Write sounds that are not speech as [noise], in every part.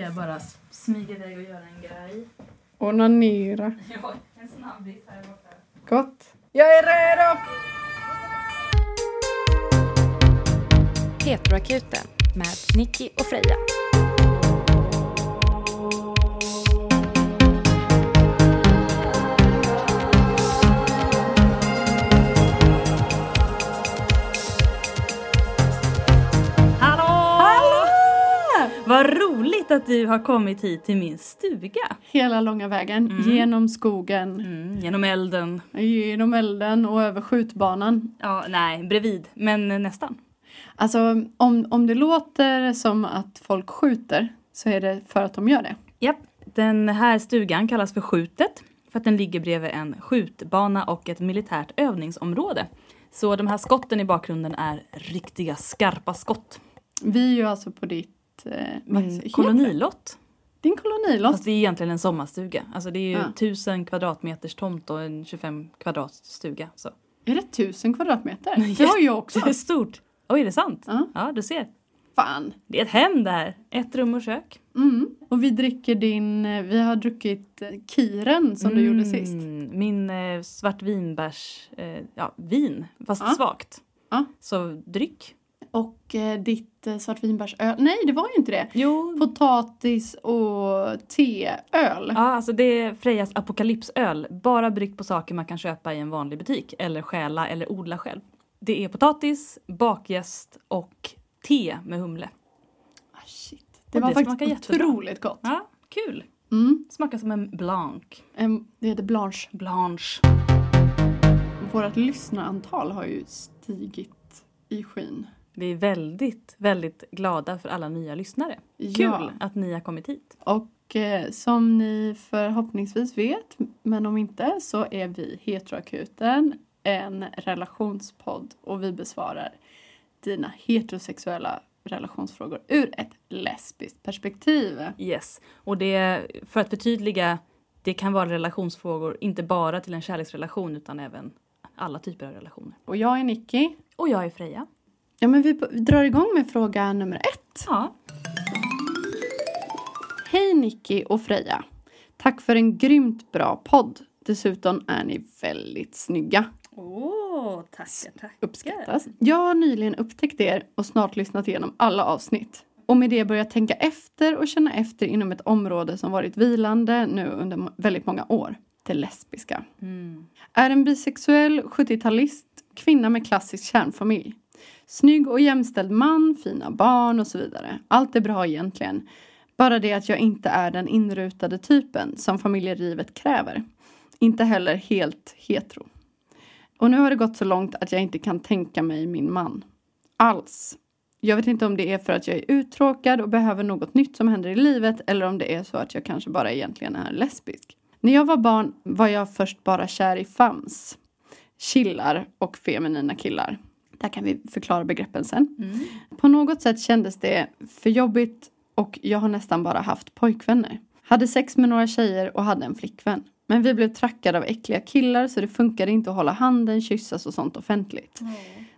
Jag bara s- smyger iväg och gör en grej. Onanera. [laughs] Ja, en snabbis här borta. Gott. Jag är redo! Petroakuten med Nicky och Freja. Hallå! Vad roligt att du har kommit hit till min stuga. Hela långa vägen. Mm. Genom skogen, Mm, genom elden. genom elden och över skjutbanan. Ja, nej, bredvid, men nästan. Alltså om, om det låter som att folk skjuter så är det för att de gör det. Japp, den här stugan kallas för Skjutet för att den ligger bredvid en skjutbana och ett militärt övningsområde. Så de här skotten i bakgrunden är riktiga skarpa skott. Vi är ju alltså på ditt... Eh, Min kolonilott. Din kolonilott. Fast det är egentligen en sommarstuga. Alltså det är ju Ja. 1000 kvadratmeters tomt och en 25 kvadrat stuga. Så. Är det tusen kvadratmeter? [laughs] Det har jag också. Det är stort. Oj, är det sant? Ja. Ja, du ser. Fan. Det är ett hem det här. Ett rum och kök. Mm. Och vi dricker din... eh, Vi har druckit eh, kiren som du gjorde sist. Mm, Min eh, svartvinbärs... Eh, ja, vin. Fast Ja. svagt. Ja. Så dryck. Och eh, ditt eh, svartvinbärsöl. Nej, det var ju inte det. Jo. Potatis och teöl. Ja, alltså det är Frejas apokalypsöl. Bara bryggt på saker man kan köpa i en vanlig butik. Eller stjäla eller odla själv. Det är potatis, bakjäst och te med humle. Ah, shit. Det Och var det faktiskt smakar jättebra. otroligt gott. Ja, kul. Mm. Smakar som en blanc. Em, Det heter Blanche. Blanche. Vårt lyssnarantal har ju stigit i skyn. Vi är väldigt, väldigt glada för alla nya lyssnare. Kul Ja. att ni har kommit hit. Och eh, som ni förhoppningsvis vet, men om inte, så är vi Heteroakuten, en relationspodd och vi besvarar dina heterosexuella relationsfrågor ur ett lesbiskt perspektiv. Yes. Och det, för att förtydliga, det kan vara relationsfrågor, inte bara till en kärleksrelation utan även alla typer av relationer. Och jag är Nicky. Och jag är Freja. Ja, men vi drar igång med fråga nummer ett. Ja. Hej Nicky och Freja. Tack för en grymt bra podd. Dessutom är ni väldigt snygga. Åh, tackar, tackar. Uppskattas. Jag har nyligen upptäckt er och snart lyssnat igenom alla avsnitt. Och med det börjat tänka efter och känna efter inom ett område som varit vilande nu under väldigt många år. Det lesbiska. Mm. Är en bisexuell 70-talist kvinna med klassisk kärnfamilj. Snygg och jämställd man, fina barn och så vidare. Allt är bra egentligen. Bara det att jag inte är den inrutade typen som familjerivet kräver. Inte heller helt hetero. Och nu har det gått så långt att jag inte kan tänka mig min man. Alls. Jag vet inte om det är för att jag är uttråkad och behöver något nytt som händer i livet eller om det är så att jag kanske bara egentligen är lesbisk. När jag var barn var jag först bara kär i fams, killar och feminina killar. Där kan vi förklara begreppen sen. Mm. På något sätt kändes det för jobbigt och jag har nästan bara haft pojkvänner. Hade sex med några tjejer och hade en flickvän. Men vi blev trackade av äckliga killar så det funkade inte att hålla handen, kyssas och sånt offentligt.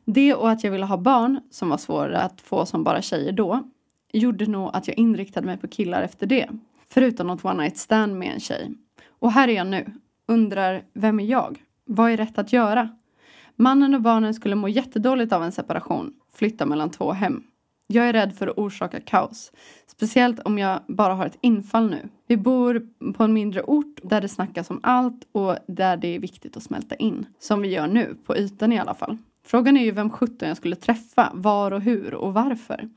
Det och att jag ville ha barn, som var svårare att få som bara tjejer då, gjorde nog att jag inriktade mig på killar efter det. Förutom något one night stand med en tjej. Och här är jag nu. Undrar, vem är jag? Vad är rätt att göra? Mannen och barnen skulle må jättedåligt av en separation. Flytta mellan två hem. Jag är rädd för att orsaka kaos. Speciellt om jag bara har ett infall nu. Vi bor på en mindre ort där det snackas om allt och där det är viktigt att smälta in. Som vi gör nu, på ytan i alla fall. Frågan är ju vem sjutton jag skulle träffa, var och hur och varför.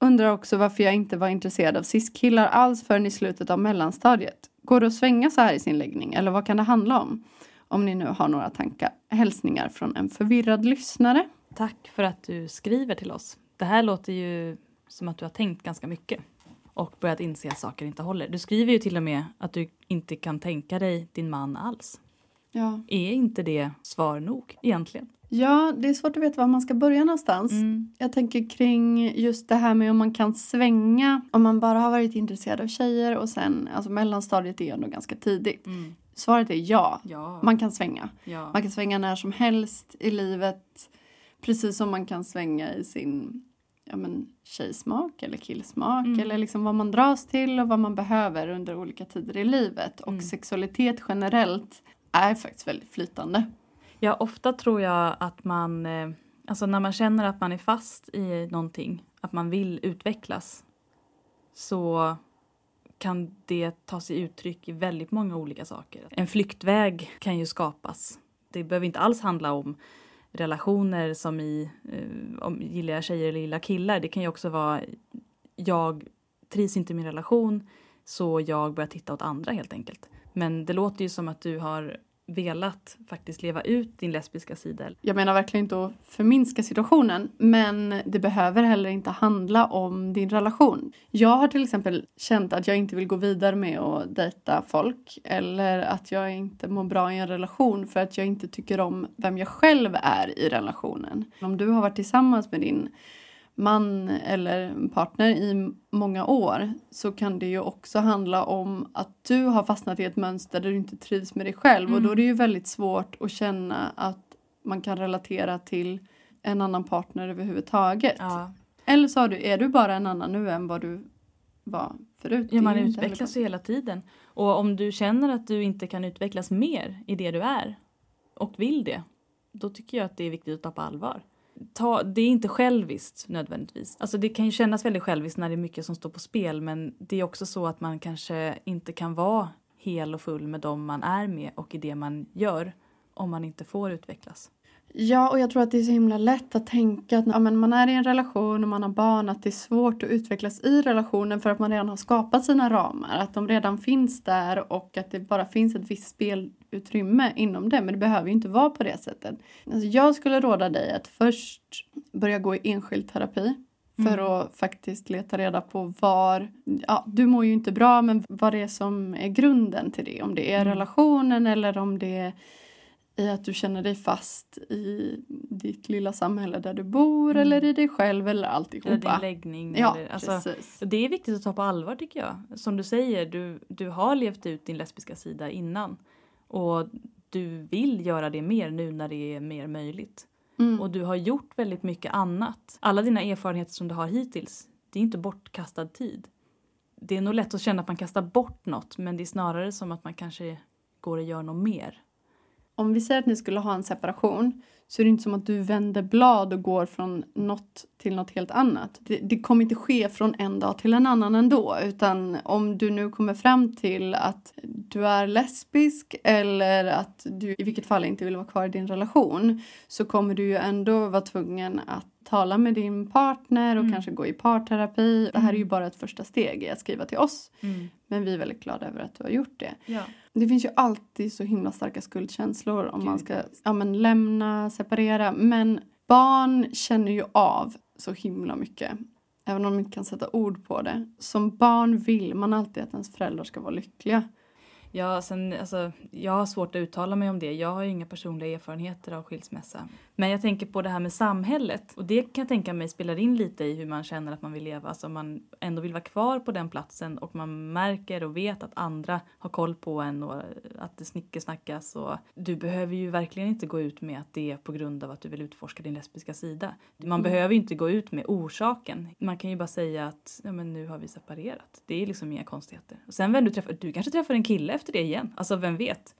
Undrar också varför jag inte var intresserad av cis-killar alls förrän i slutet av mellanstadiet. Går det att svänga så här i sin läggning eller vad kan det handla om? Om ni nu har några tankar. Hälsningar från en förvirrad lyssnare. Tack för att du skriver till oss. Det här låter ju som att du har tänkt ganska mycket och börjat inse att saker inte håller. Du skriver ju till och med att du inte kan tänka dig din man alls. Ja. Är inte det svar nog egentligen? ja, det är svårt att veta var man ska börja någonstans. Mm. Jag tänker kring just det här med om man kan svänga. Om man bara har varit intresserad av tjejer och sen, alltså mellanstadiet är ändå ganska tidigt. Mm. Svaret är ja. Ja. Man kan svänga. ja. Man kan svänga när som helst i livet. Precis som man kan svänga i sin ja, men, tjejsmak eller killsmak Mm. eller liksom vad man dras till och vad man behöver under olika tider i livet. Och Mm. sexualitet generellt är faktiskt väldigt flytande. Ja, ofta tror jag att man, eh, alltså när man känner att man är fast i någonting, att man vill utvecklas, så kan det ta sig uttryck i väldigt många olika saker. En flyktväg kan ju skapas. Det behöver inte alls handla om relationer som i eh, om gillar jag tjejer eller gillar killar. Det kan ju också vara jag trivs inte i min relation så jag börjar titta åt andra helt enkelt. Men det låter ju som att du har velat faktiskt leva ut din lesbiska sida. Jag menar verkligen inte att förminska situationen men det behöver heller inte handla om din relation. Jag har till exempel känt att jag inte vill gå vidare med att dejta folk eller att jag inte mår bra i en relation för att jag inte tycker om vem jag själv är i relationen. Om du har varit tillsammans med din man eller partner i många år så kan det ju också handla om att du har fastnat i ett mönster där du inte trivs med dig själv och då är det ju väldigt svårt att känna att man kan relatera till en annan partner överhuvudtaget. Ja, Eller så du, är du bara en annan nu än vad du var förut. ja man utvecklas ju hela tiden. Och om du känner att du inte kan utvecklas mer i det du är och vill det, då tycker jag att det är viktigt att ta på allvar. Ta, det är inte själviskt nödvändigtvis. Alltså det kan ju kännas väldigt själviskt när det är mycket som står på spel men det är också så att man kanske inte kan vara hel och full med dem man är med och i det man gör om man inte får utvecklas. Ja, och jag tror att det är så himla lätt att tänka att ja, men man är i en relation och man har barn, att det är svårt att utvecklas i relationen för att man redan har skapat sina ramar. Att de redan finns där och att det bara finns ett visst spel spelutrymme inom det. Men det behöver ju inte vara på det sättet. Alltså, jag skulle råda dig att först börja gå i enskild terapi. För Mm. att faktiskt leta reda på var, ja du mår ju inte bra men vad det är som är grunden till det. Om det är Mm. relationen eller om det är i att du känner dig fast i ditt lilla samhälle där du bor Mm. eller i dig själv eller Eller alltihopa. din läggning. Ja, eller, alltså, precis. Det är viktigt att ta på allvar tycker jag. Som du säger, du, du har levt ut din lesbiska sida innan. Och du vill göra det mer nu när det är mer möjligt. Mm. Och du har gjort väldigt mycket annat. Alla dina erfarenheter som du har hittills, det är inte bortkastad tid. Det är nog lätt att känna att man kastar bort något men det är snarare som att man kanske går och gör något mer. Om vi säger att ni skulle ha en separation så är det inte som att du vänder blad och går från något till något helt annat. Det, det kommer inte ske från en dag till en annan ändå. Utan om du nu kommer fram till att du är lesbisk eller att du i vilket fall inte vill vara kvar i din relation så kommer du ju ändå vara tvungen att tala med din partner och Mm. kanske gå i parterapi. Det här är ju Mm. bara ett första steg i att skriva till oss. Mm. Men vi är väldigt glada över att du har gjort det. Ja. Det finns ju alltid så himla starka skuldkänslor om man Gud. ska ja, men lämna, separera. Men barn känner ju av så himla mycket. Även om de inte kan sätta ord på det. Som barn vill man alltid att ens föräldrar ska vara lyckliga. Ja, sen, alltså, jag har svårt att uttala mig om det. Jag har inga personliga erfarenheter av skilsmässa. Men jag tänker på det här med samhället. Och det kan jag tänka mig spelar in lite i hur man känner att man vill leva. Alltså man ändå vill vara kvar på den platsen och man märker och vet att andra har koll på en och att det snickesnackas. Och du behöver ju verkligen inte gå ut med att det är på grund av att du vill utforska din lesbiska sida. Man Mm. behöver inte gå ut med orsaken. Man kan ju bara säga att ja, men nu har vi separerat. Det är liksom inga konstigheter. Och sen vem du träffar, du kanske träffar en kille efter det igen. Alltså vem vet?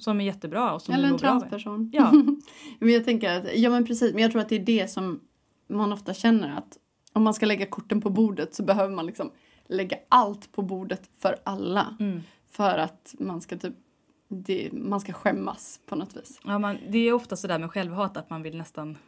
Som är jättebra och som Eller du en mår bra med. transperson. Ja. [laughs] men jag tänker att, ja men precis, men jag tror att det är det som man ofta känner att om man ska lägga korten på bordet så behöver man liksom lägga allt på bordet för alla. Mm. För att man ska typ, det, man ska skämmas på något vis. Ja, man, det är ofta sådär med självhat att man vill nästan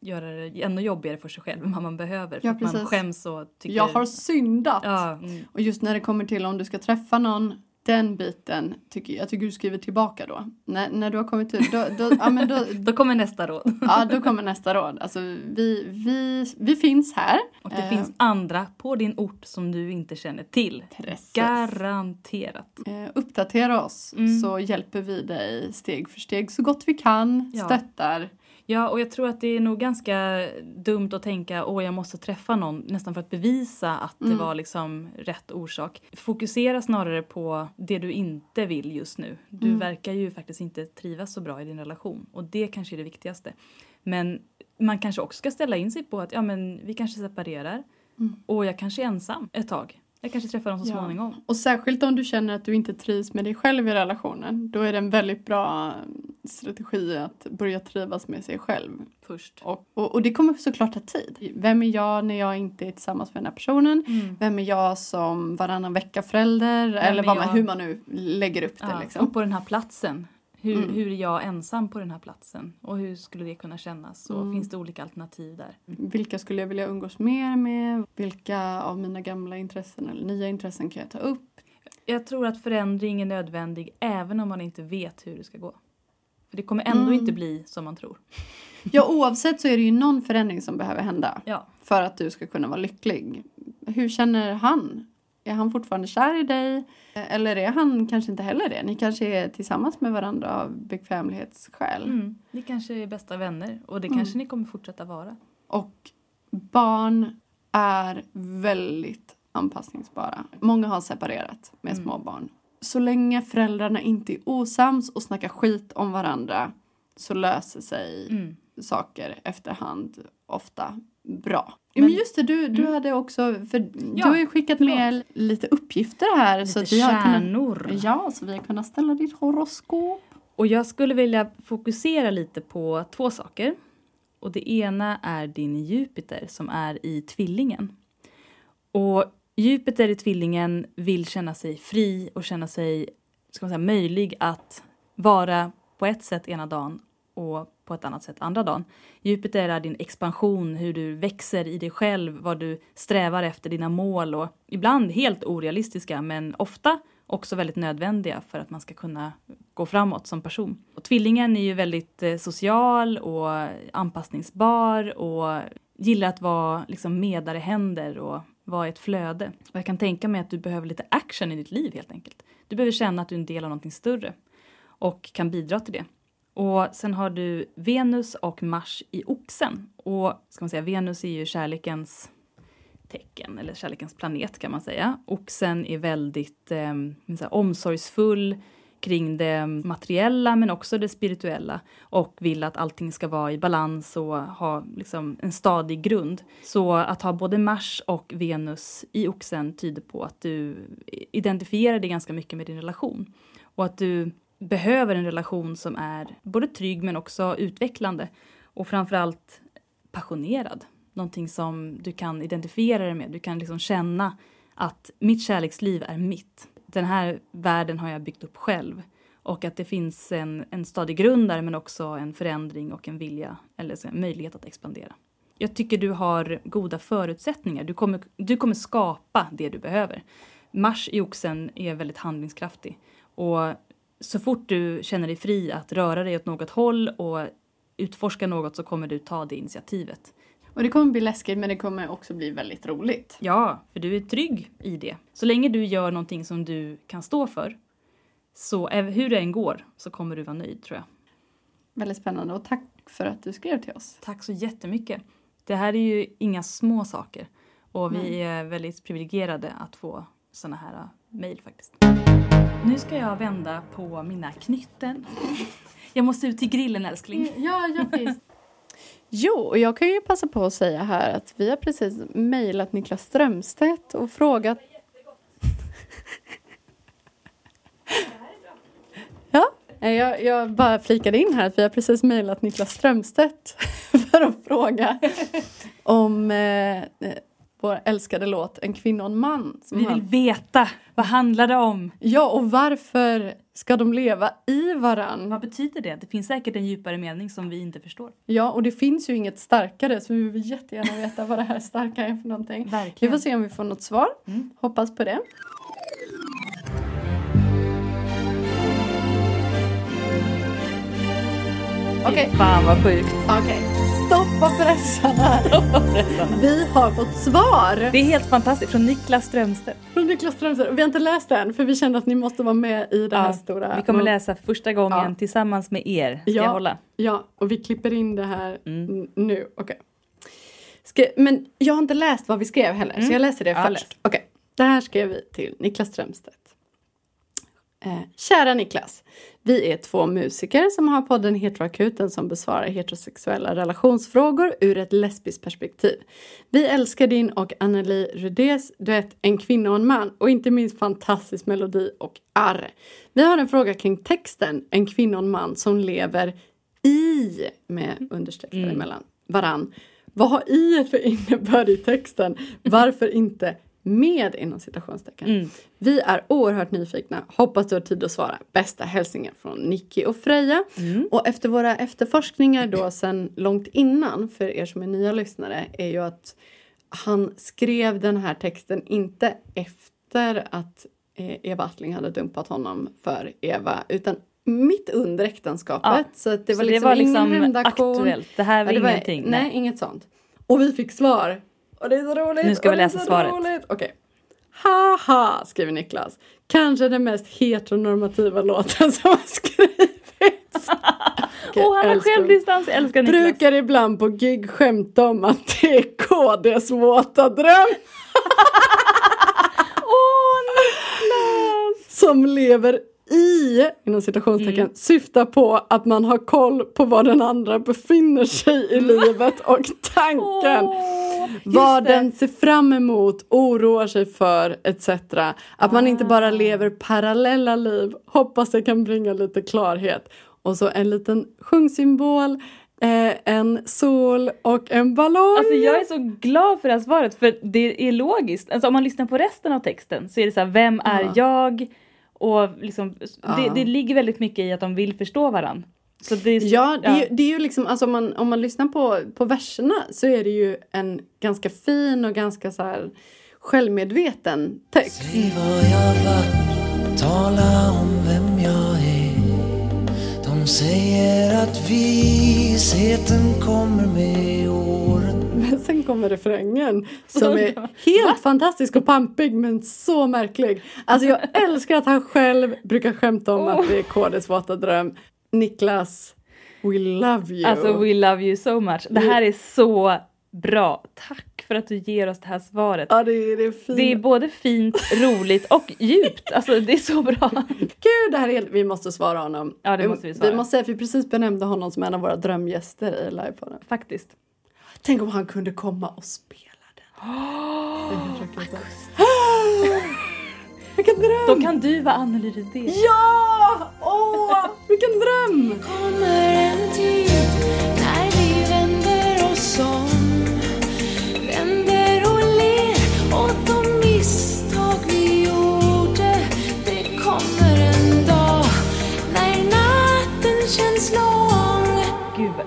göra det ännu jobbigare för sig själv än vad man behöver. För Ja, att man skäms och tycker... Jag har syndat! Ja, mm. Och just när det kommer till om du ska träffa någon, den biten tycker jag tycker du skriver tillbaka då. När, när du har kommit ut, då, då, ja, men då, [laughs] Då kommer nästa råd. [laughs] ja, då kommer nästa råd. Alltså vi, vi, vi finns här. Och det Eh, finns andra på din ort som du inte känner till. Precis. Garanterat. Eh, uppdatera oss Mm. så hjälper vi dig steg för steg så gott vi kan, Ja. stöttar. Ja, och jag tror att det är nog ganska dumt att tänka åh jag måste träffa någon nästan för att bevisa att det Mm. var liksom rätt orsak. Fokusera snarare på det du inte vill just nu. Du Mm. verkar ju faktiskt inte trivas så bra i din relation och det kanske är det viktigaste. Men man kanske också ska ställa in sig på att ja, men vi kanske separerar Mm. och jag kanske är ensam ett tag. Jag kanske träffar dem så Ja. småningom. Och särskilt om du känner att du inte trivs med dig själv i relationen. Då är det en väldigt bra strategi att börja trivas med sig själv. Först. Och, och, och det kommer såklart ta tid. Vem är jag när jag inte är tillsammans med den här personen? Mm. Vem är jag som varannan vecka förälder? Eller vad man, hur man nu lägger upp det. Ja, liksom. Och på den här platsen. Hur, Mm. hur är jag ensam på den här platsen? Och hur skulle det kunna kännas? Och Mm. finns det olika alternativ där? Vilka skulle jag vilja umgås mer med? Vilka av mina gamla intressen eller nya intressen kan jag ta upp? Jag tror att förändring är nödvändig även om man inte vet hur det ska gå. För det kommer ändå Mm. inte bli som man tror. [laughs] Ja, oavsett så är det ju någon förändring som behöver hända Ja. för att du ska kunna vara lycklig. Hur känner han? Är han fortfarande kär i dig? Eller är han kanske inte heller det? Ni kanske är tillsammans med varandra av bekvämlighetsskäl. Mm. Ni kanske är bästa vänner och det Mm. kanske ni kommer fortsätta vara. Och barn är väldigt anpassningsbara. Många har separerat med Mm. små barn. Så länge föräldrarna inte är osams och snackar skit om varandra så löser sig Mm. saker efterhand ofta bra. Men- Men just det, du, du Mm. hade också, för Ja, du har ju skickat med lite uppgifter här. så Lite att vi har kunnat, ja, så vi har kunnat ställa ditt horoskop. Och jag skulle vilja fokusera lite på två saker. Och det ena är din Jupiter som är i tvillingen. Och Jupiter i tvillingen vill känna sig fri och känna sig ska man säga, möjlig att vara på ett sätt ena dagen och på ett annat sätt andra dagen. Jupiter är din expansion, hur du växer i dig själv, vad du strävar efter, dina mål och ibland helt orealistiska men ofta också väldigt nödvändiga för att man ska kunna gå framåt som person. Och tvillingen är ju väldigt eh, social och anpassningsbar och gillar att vara liksom medare händer och vara i ett flöde. Och jag kan tänka mig att du behöver lite action i ditt liv helt enkelt. Du behöver känna att du är en del av någonting större och kan bidra till det. Och sen har du Venus och Mars i Oxen. Och ska man säga, Venus är ju kärlekens tecken, eller kärlekens planet kan man säga. Oxen är väldigt eh, här, omsorgsfull kring det materiella men också det spirituella och vill att allting ska vara i balans och ha liksom, en stadig grund. Så att ha både Mars och Venus i Oxen tyder på att du identifierar dig ganska mycket med din relation och att du behöver en relation som är både trygg men också utvecklande och framförallt passionerad. Någonting som du kan identifiera dig med. Du kan liksom känna att mitt kärleksliv är mitt. Den här världen har jag byggt upp själv. Och att det finns en, en stadig grund där men också en förändring och en vilja eller en möjlighet att expandera. Jag tycker du har goda förutsättningar. Du kommer, du kommer skapa det du behöver. Mars i oxen är väldigt handlingskraftig. Och så fort du känner dig fri att röra dig åt något håll och utforska något så kommer du ta det initiativet. Och det kommer bli läskigt men det kommer också bli väldigt roligt. Ja, för du är trygg i det. Så länge du gör någonting som du kan stå för, så hur det än går, så kommer du vara nöjd tror jag. Väldigt spännande och tack för att du skrev till oss. Tack så jättemycket. Det här är ju inga små saker och vi är väldigt privilegierade att få såna här uh, mejl faktiskt. Nu ska jag vända på mina knytten. Jag måste ut till grillen älskling. Ja, ja visst. Jo, och jag kan ju passa på att säga här att vi har precis mejlat Niklas Strömstedt och frågat... [laughs] Ja, nej, jag, jag bara flikade in här att vi har precis mejlat Niklas Strömstedt [laughs] för att fråga om eh, eh, vår älskade låt En kvinna och en man. Vi vill veta, vad handlar det om? Ja, och varför ska de leva i varann? Vad betyder det? Det finns säkert en djupare mening som vi inte förstår. Ja, och det finns ju inget starkare så vi vill jättegärna veta vad det här starka är för någonting. Vi Verkligen. får se om vi får något svar. Mm. Hoppas på det. Okej, Fy fan vad sjukt. okej. Stoppa pressarna. [laughs] Vi har fått svar Det är helt fantastiskt. Från Niklas Strömstedt. från Niklas Strömstedt. Vi har inte läst den för vi kände att ni måste vara med i det här Ja, stora. Vi kommer läsa första gången Ja. tillsammans med er. Ska Ja. jag hålla? Ja, och vi klipper in det här Mm. nu. Okej. Ska- Men jag har inte läst vad vi skrev heller, så Mm. jag läser det Ja, först. Okej. Det här skrev vi till Niklas Strömstedt. Eh, kära Niklas. Vi är två musiker som har podden Heteroakuten som besvarar heterosexuella relationsfrågor ur ett lesbiskt perspektiv. Vi älskar din och Anneli Rudés duett En kvinna och en man och inte minst fantastisk melodi och arr. Vi har en fråga kring texten En kvinna och en man som lever i med understreck Mm. emellan varann. Vad har i för innebörd i texten? Varför inte med inom citationstecken? Mm. Vi är oerhört nyfikna. Hoppas du har tid att svara. Bästa hälsningar från Nicky och Freja. Mm. Och efter våra efterforskningar då sen långt innan för er som är nya lyssnare är ju att han skrev den här texten inte efter att eh, Eva Attling hade dumpat honom för Eva utan mitt under äktenskapet. Ja. Så det var Så liksom, det var ingen liksom hämndaktion. aktuellt. Det här var Ja, det var- ingenting. Nej, inget sånt. Och vi fick svar. Och det är så roligt. Nu ska och vi läsa svaret. roligt. Okej. Haha, skriver Niklas. Kanske den mest heteronormativa låten [laughs] som har skrivits. Okej, [laughs] Åh, han har självdistans. Älskar Niklas. Brukar ibland på gig skämta om att det är KDs våta dröm [laughs] Åh, Niklas! som lever i, inom citationstecken, Mm. syftar på att man har koll på var den andra befinner sig i livet och tanken. Just vad det. den ser fram emot, oroar sig för etc. Att man inte Ah. bara lever parallella liv. Hoppas det kan bringa lite klarhet. Och så en liten sjungsymbol, eh, en sol och en ballong. Alltså jag är så glad för det här svaret för det är logiskt. Alltså om man lyssnar på resten av texten så är det så här, vem är Ja. jag? Och liksom, Ja. det, det ligger väldigt mycket i att de vill förstå varandra. Så det är, Ja, det är, ja. Ju, det är ju liksom, alltså om man, om man lyssnar på, på verserna så är det ju en ganska fin och ganska så här självmedveten text. Säg vad jag var, tala om vem jag är. De säger att visheten kommer med åren. Men [laughs] sen kommer refrängen som är helt fantastisk och pampig men så märklig. Alltså jag [laughs] älskar att han själv brukar skämta om att det är KDs våta dröm. Niklas, we love you. Alltså we love you so much. Det här är så bra. Tack för att du ger oss det här svaret. Ja, det är, det är. Det är både fint, roligt och djupt. Alltså det är så bra. [laughs] Gud, det här är. Vi måste svara honom. Ja, det måste vi svara. Vi måste säga, för vi precis benämnde honom som en av våra drömgäster i livepodden. Faktiskt. Tänk om han kunde komma och spela den. [gasps] [gasps] Vilken dröm! Då kan du vara Anneli Rydén. Ja! Åh, vilken dröm!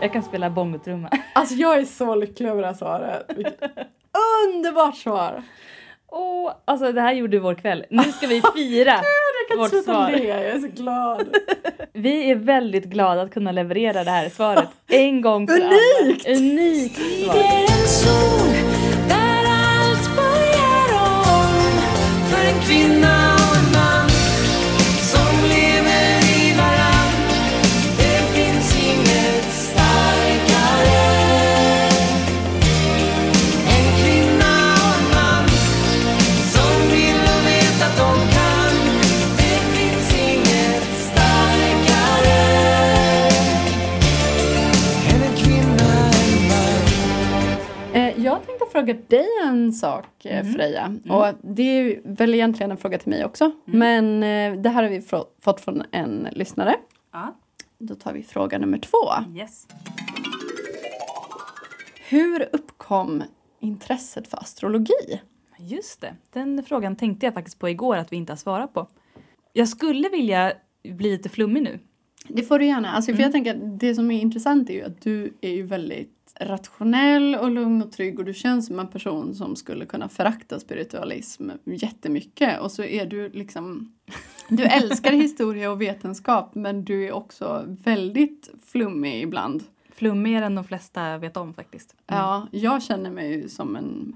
Jag kan spela bongotrumma. [laughs] Alltså jag är så lycklig över det här svaret. Vilket [laughs] underbart svar! Åh, alltså det här gjorde vår kväll. Nu ska vi fira Jag kan vårt inte svar. le, jag är så glad. [laughs] Vi är väldigt glada att kunna leverera det här svaret en gång för Unikt! alla. Unikt svar. Sak, eh, Freja. Och det är väl egentligen en fråga till mig också. Men eh, det här har vi fått från en lyssnare. Ja. Då tar vi fråga nummer två. Yes. Hur uppkom intresset för astrologi? Just det, den frågan tänkte jag faktiskt på igår att vi inte har svarat på. Jag skulle vilja bli lite flummig nu. Det får du gärna. Alltså, för jag tänker att det som är intressant är ju att du är ju väldigt rationell och lugn och trygg och du känns som en person som skulle kunna förakta spiritualism jättemycket och så är du liksom [laughs] du älskar historia och vetenskap men du är också väldigt flummig ibland. Flummigare än de flesta vet om faktiskt. Ja, jag känner mig ju som en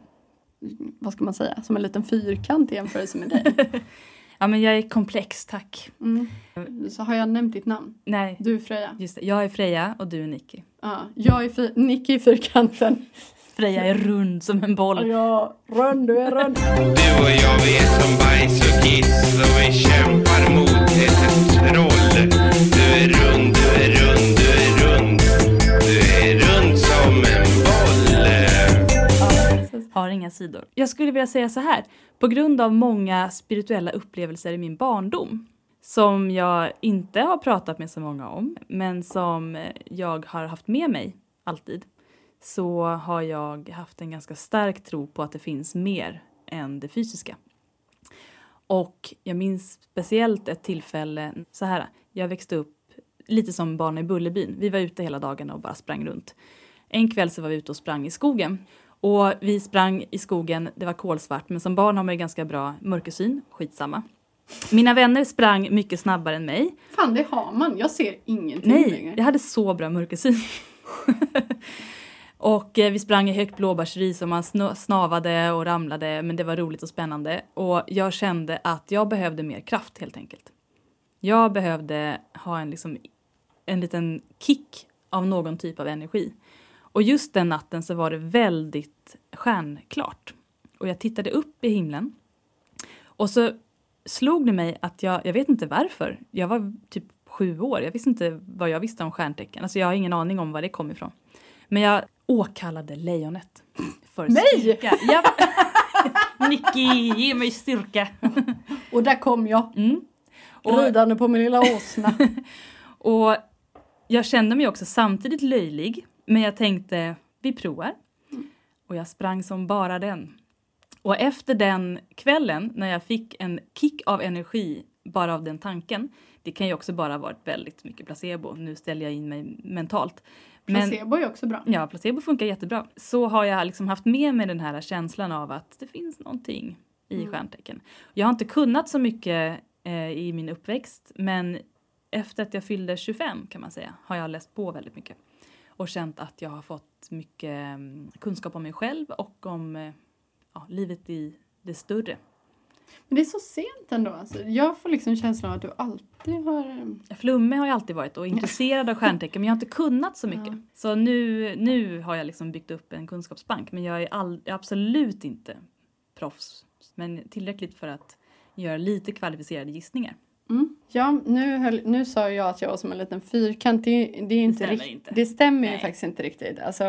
vad ska man säga, som en liten fyrkant i jämförelse med dig. [laughs] Ja, men jag är komplex, tack. Mm. Så har jag nämnt ditt namn? Nej. Du är Freja. Just det. Jag är Freja och du är Nicky. Ja, jag är Nicky i fyrkanten. Freja är rund som en boll. Ja, rund, du är rund. Du och jag, vi är som bajs och kiss. och vi kämpar mot ett troll. Du är rund har inga sidor. Jag skulle vilja säga så här. På grund av många spirituella upplevelser i min barndom som jag inte har pratat med så många om, men som jag har haft med mig alltid, så har jag haft en ganska stark tro på att det finns mer än det fysiska. Och jag minns speciellt ett tillfälle, så här, jag växte upp lite som barn i Bullerbyn. Vi var ute hela dagarna och bara sprang runt. En kväll så var vi ute och sprang i skogen. Och vi sprang i skogen, det var kolsvart, men som barn har man ju ganska bra mörkersyn, skitsamma. Mina vänner sprang mycket snabbare än mig. Fan, det har man. Jag ser ingenting Nej, längre. jag hade så bra mörkersyn. [laughs] och eh, vi sprang i högt blåbärsris och man sn- snavade och ramlade men det var roligt och spännande. Och jag kände att jag behövde mer kraft helt enkelt. Jag behövde ha en, liksom, en liten kick av någon typ av energi. Och just den natten så var det väldigt stjärnklart. Och jag tittade upp i himlen. Och så slog det mig att jag, jag vet inte varför, jag var typ sju år, jag visste inte vad jag visste om stjärntecken. Alltså jag har ingen aning om var det kom ifrån. Men jag åkallade lejonet. För Nej! styrka. Ja. [laughs] Nicky, ge mig styrka. [laughs] Och där kom jag. Mm. Och- Ridande på min lilla åsna. [laughs] Och jag kände mig också samtidigt löjlig, men jag tänkte vi provar. Och jag sprang som bara den. Och efter den kvällen när jag fick en kick av energi bara av den tanken, det kan ju också bara varit väldigt mycket placebo, nu ställer jag in mig mentalt. Men, Placebo är också bra. Ja, placebo funkar jättebra. Så har jag liksom haft med mig den här känslan av att det finns någonting i stjärntecken. Jag har inte kunnat så mycket eh, i min uppväxt, men efter att jag fyllde 25 kan man säga har jag läst på väldigt mycket och känt att jag har fått mycket mm, kunskap om mig själv och om eh, ja, livet i det större. Men det är så sent ändå. Alltså. Jag får liksom känslan av att du alltid har... Flummig har jag alltid varit och intresserad av stjärntecken men jag har inte kunnat så mycket. Ja. Så nu, nu har jag liksom byggt upp en kunskapsbank men jag är, all, jag är absolut inte proffs. Men tillräckligt för att göra lite kvalificerade gissningar. Mm. Ja, nu, höll, nu sa jag att jag var som en liten fyrkant. Det, det, är inte stämmer rikt- inte. Det stämmer ju faktiskt inte riktigt. Alltså,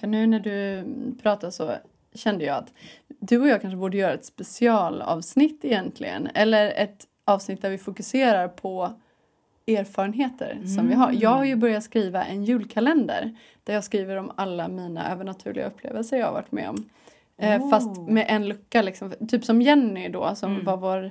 för nu när du pratar så kände jag att du och jag kanske borde göra ett specialavsnitt egentligen. Eller ett avsnitt där vi fokuserar på erfarenheter som vi har. Jag har ju börjat skriva en julkalender där jag skriver om alla mina övernaturliga upplevelser jag har varit med om. Eh, Oh. Fast med en lucka, liksom. typ som Jenny då som Mm. var vår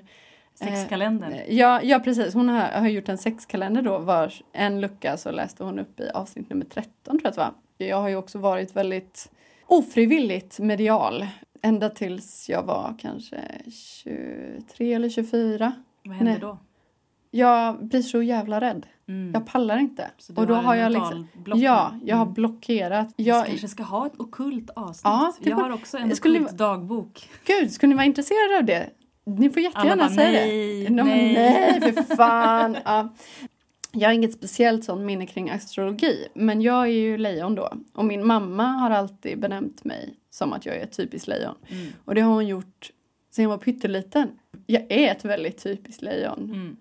Eh, Ja, ja precis. Hon har, har gjort en sexkalender då. Var en lucka så läste hon upp i avsnitt nummer 13 tror jag att det var. Jag har ju också varit väldigt ofrivilligt medial. Ända tills jag var kanske 23 eller 24. Vad händer Nej. då? Jag blir så jävla rädd. Mm. Jag pallar inte. Så och då har har jag liksom... Ja, jag har Mm. blockerat. Vi Jag, kanske ska ha ett okult avsnitt. Ja, jag har också en okult dagbok. Gud, skulle ni vara intresserade av det? Ni får jättegärna bara, säga nej, det. No, nej. nej, för [laughs] fan. Ja. Jag har inget speciellt sånt minne kring astrologi, men jag är ju lejon då. Och min mamma har alltid benämnt mig som att jag är ett typiskt lejon. Mm. Och det har hon gjort sedan jag var pytteliten. Jag är ett väldigt typiskt lejon. Mm.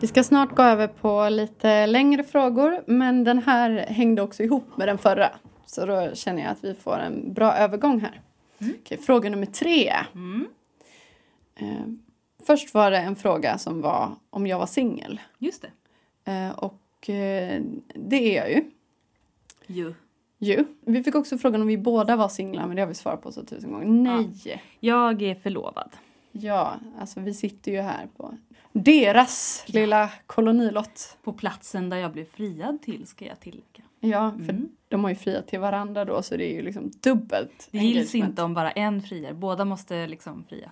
Vi ska snart gå över på lite längre frågor, men den här hängde också ihop med den förra. Så då känner jag att vi får en bra övergång här. Okej, fråga nummer tre. Mm. Eh, först var det en fråga som var om jag var singel. Just det. Eh, och eh, det är jag ju. Ju. ju. Vi fick också frågan om vi båda var singlar, men det har vi svarat på så tusen gånger. Nej! Jag är förlovad. Ja, alltså vi sitter ju här på deras lilla kolonilott. På platsen där jag blev friad till ska jag tillägga. Ja, för Mm. de har ju friat till varandra då så det är ju liksom dubbelt Det gills inte om bara en friar. Båda måste liksom fria.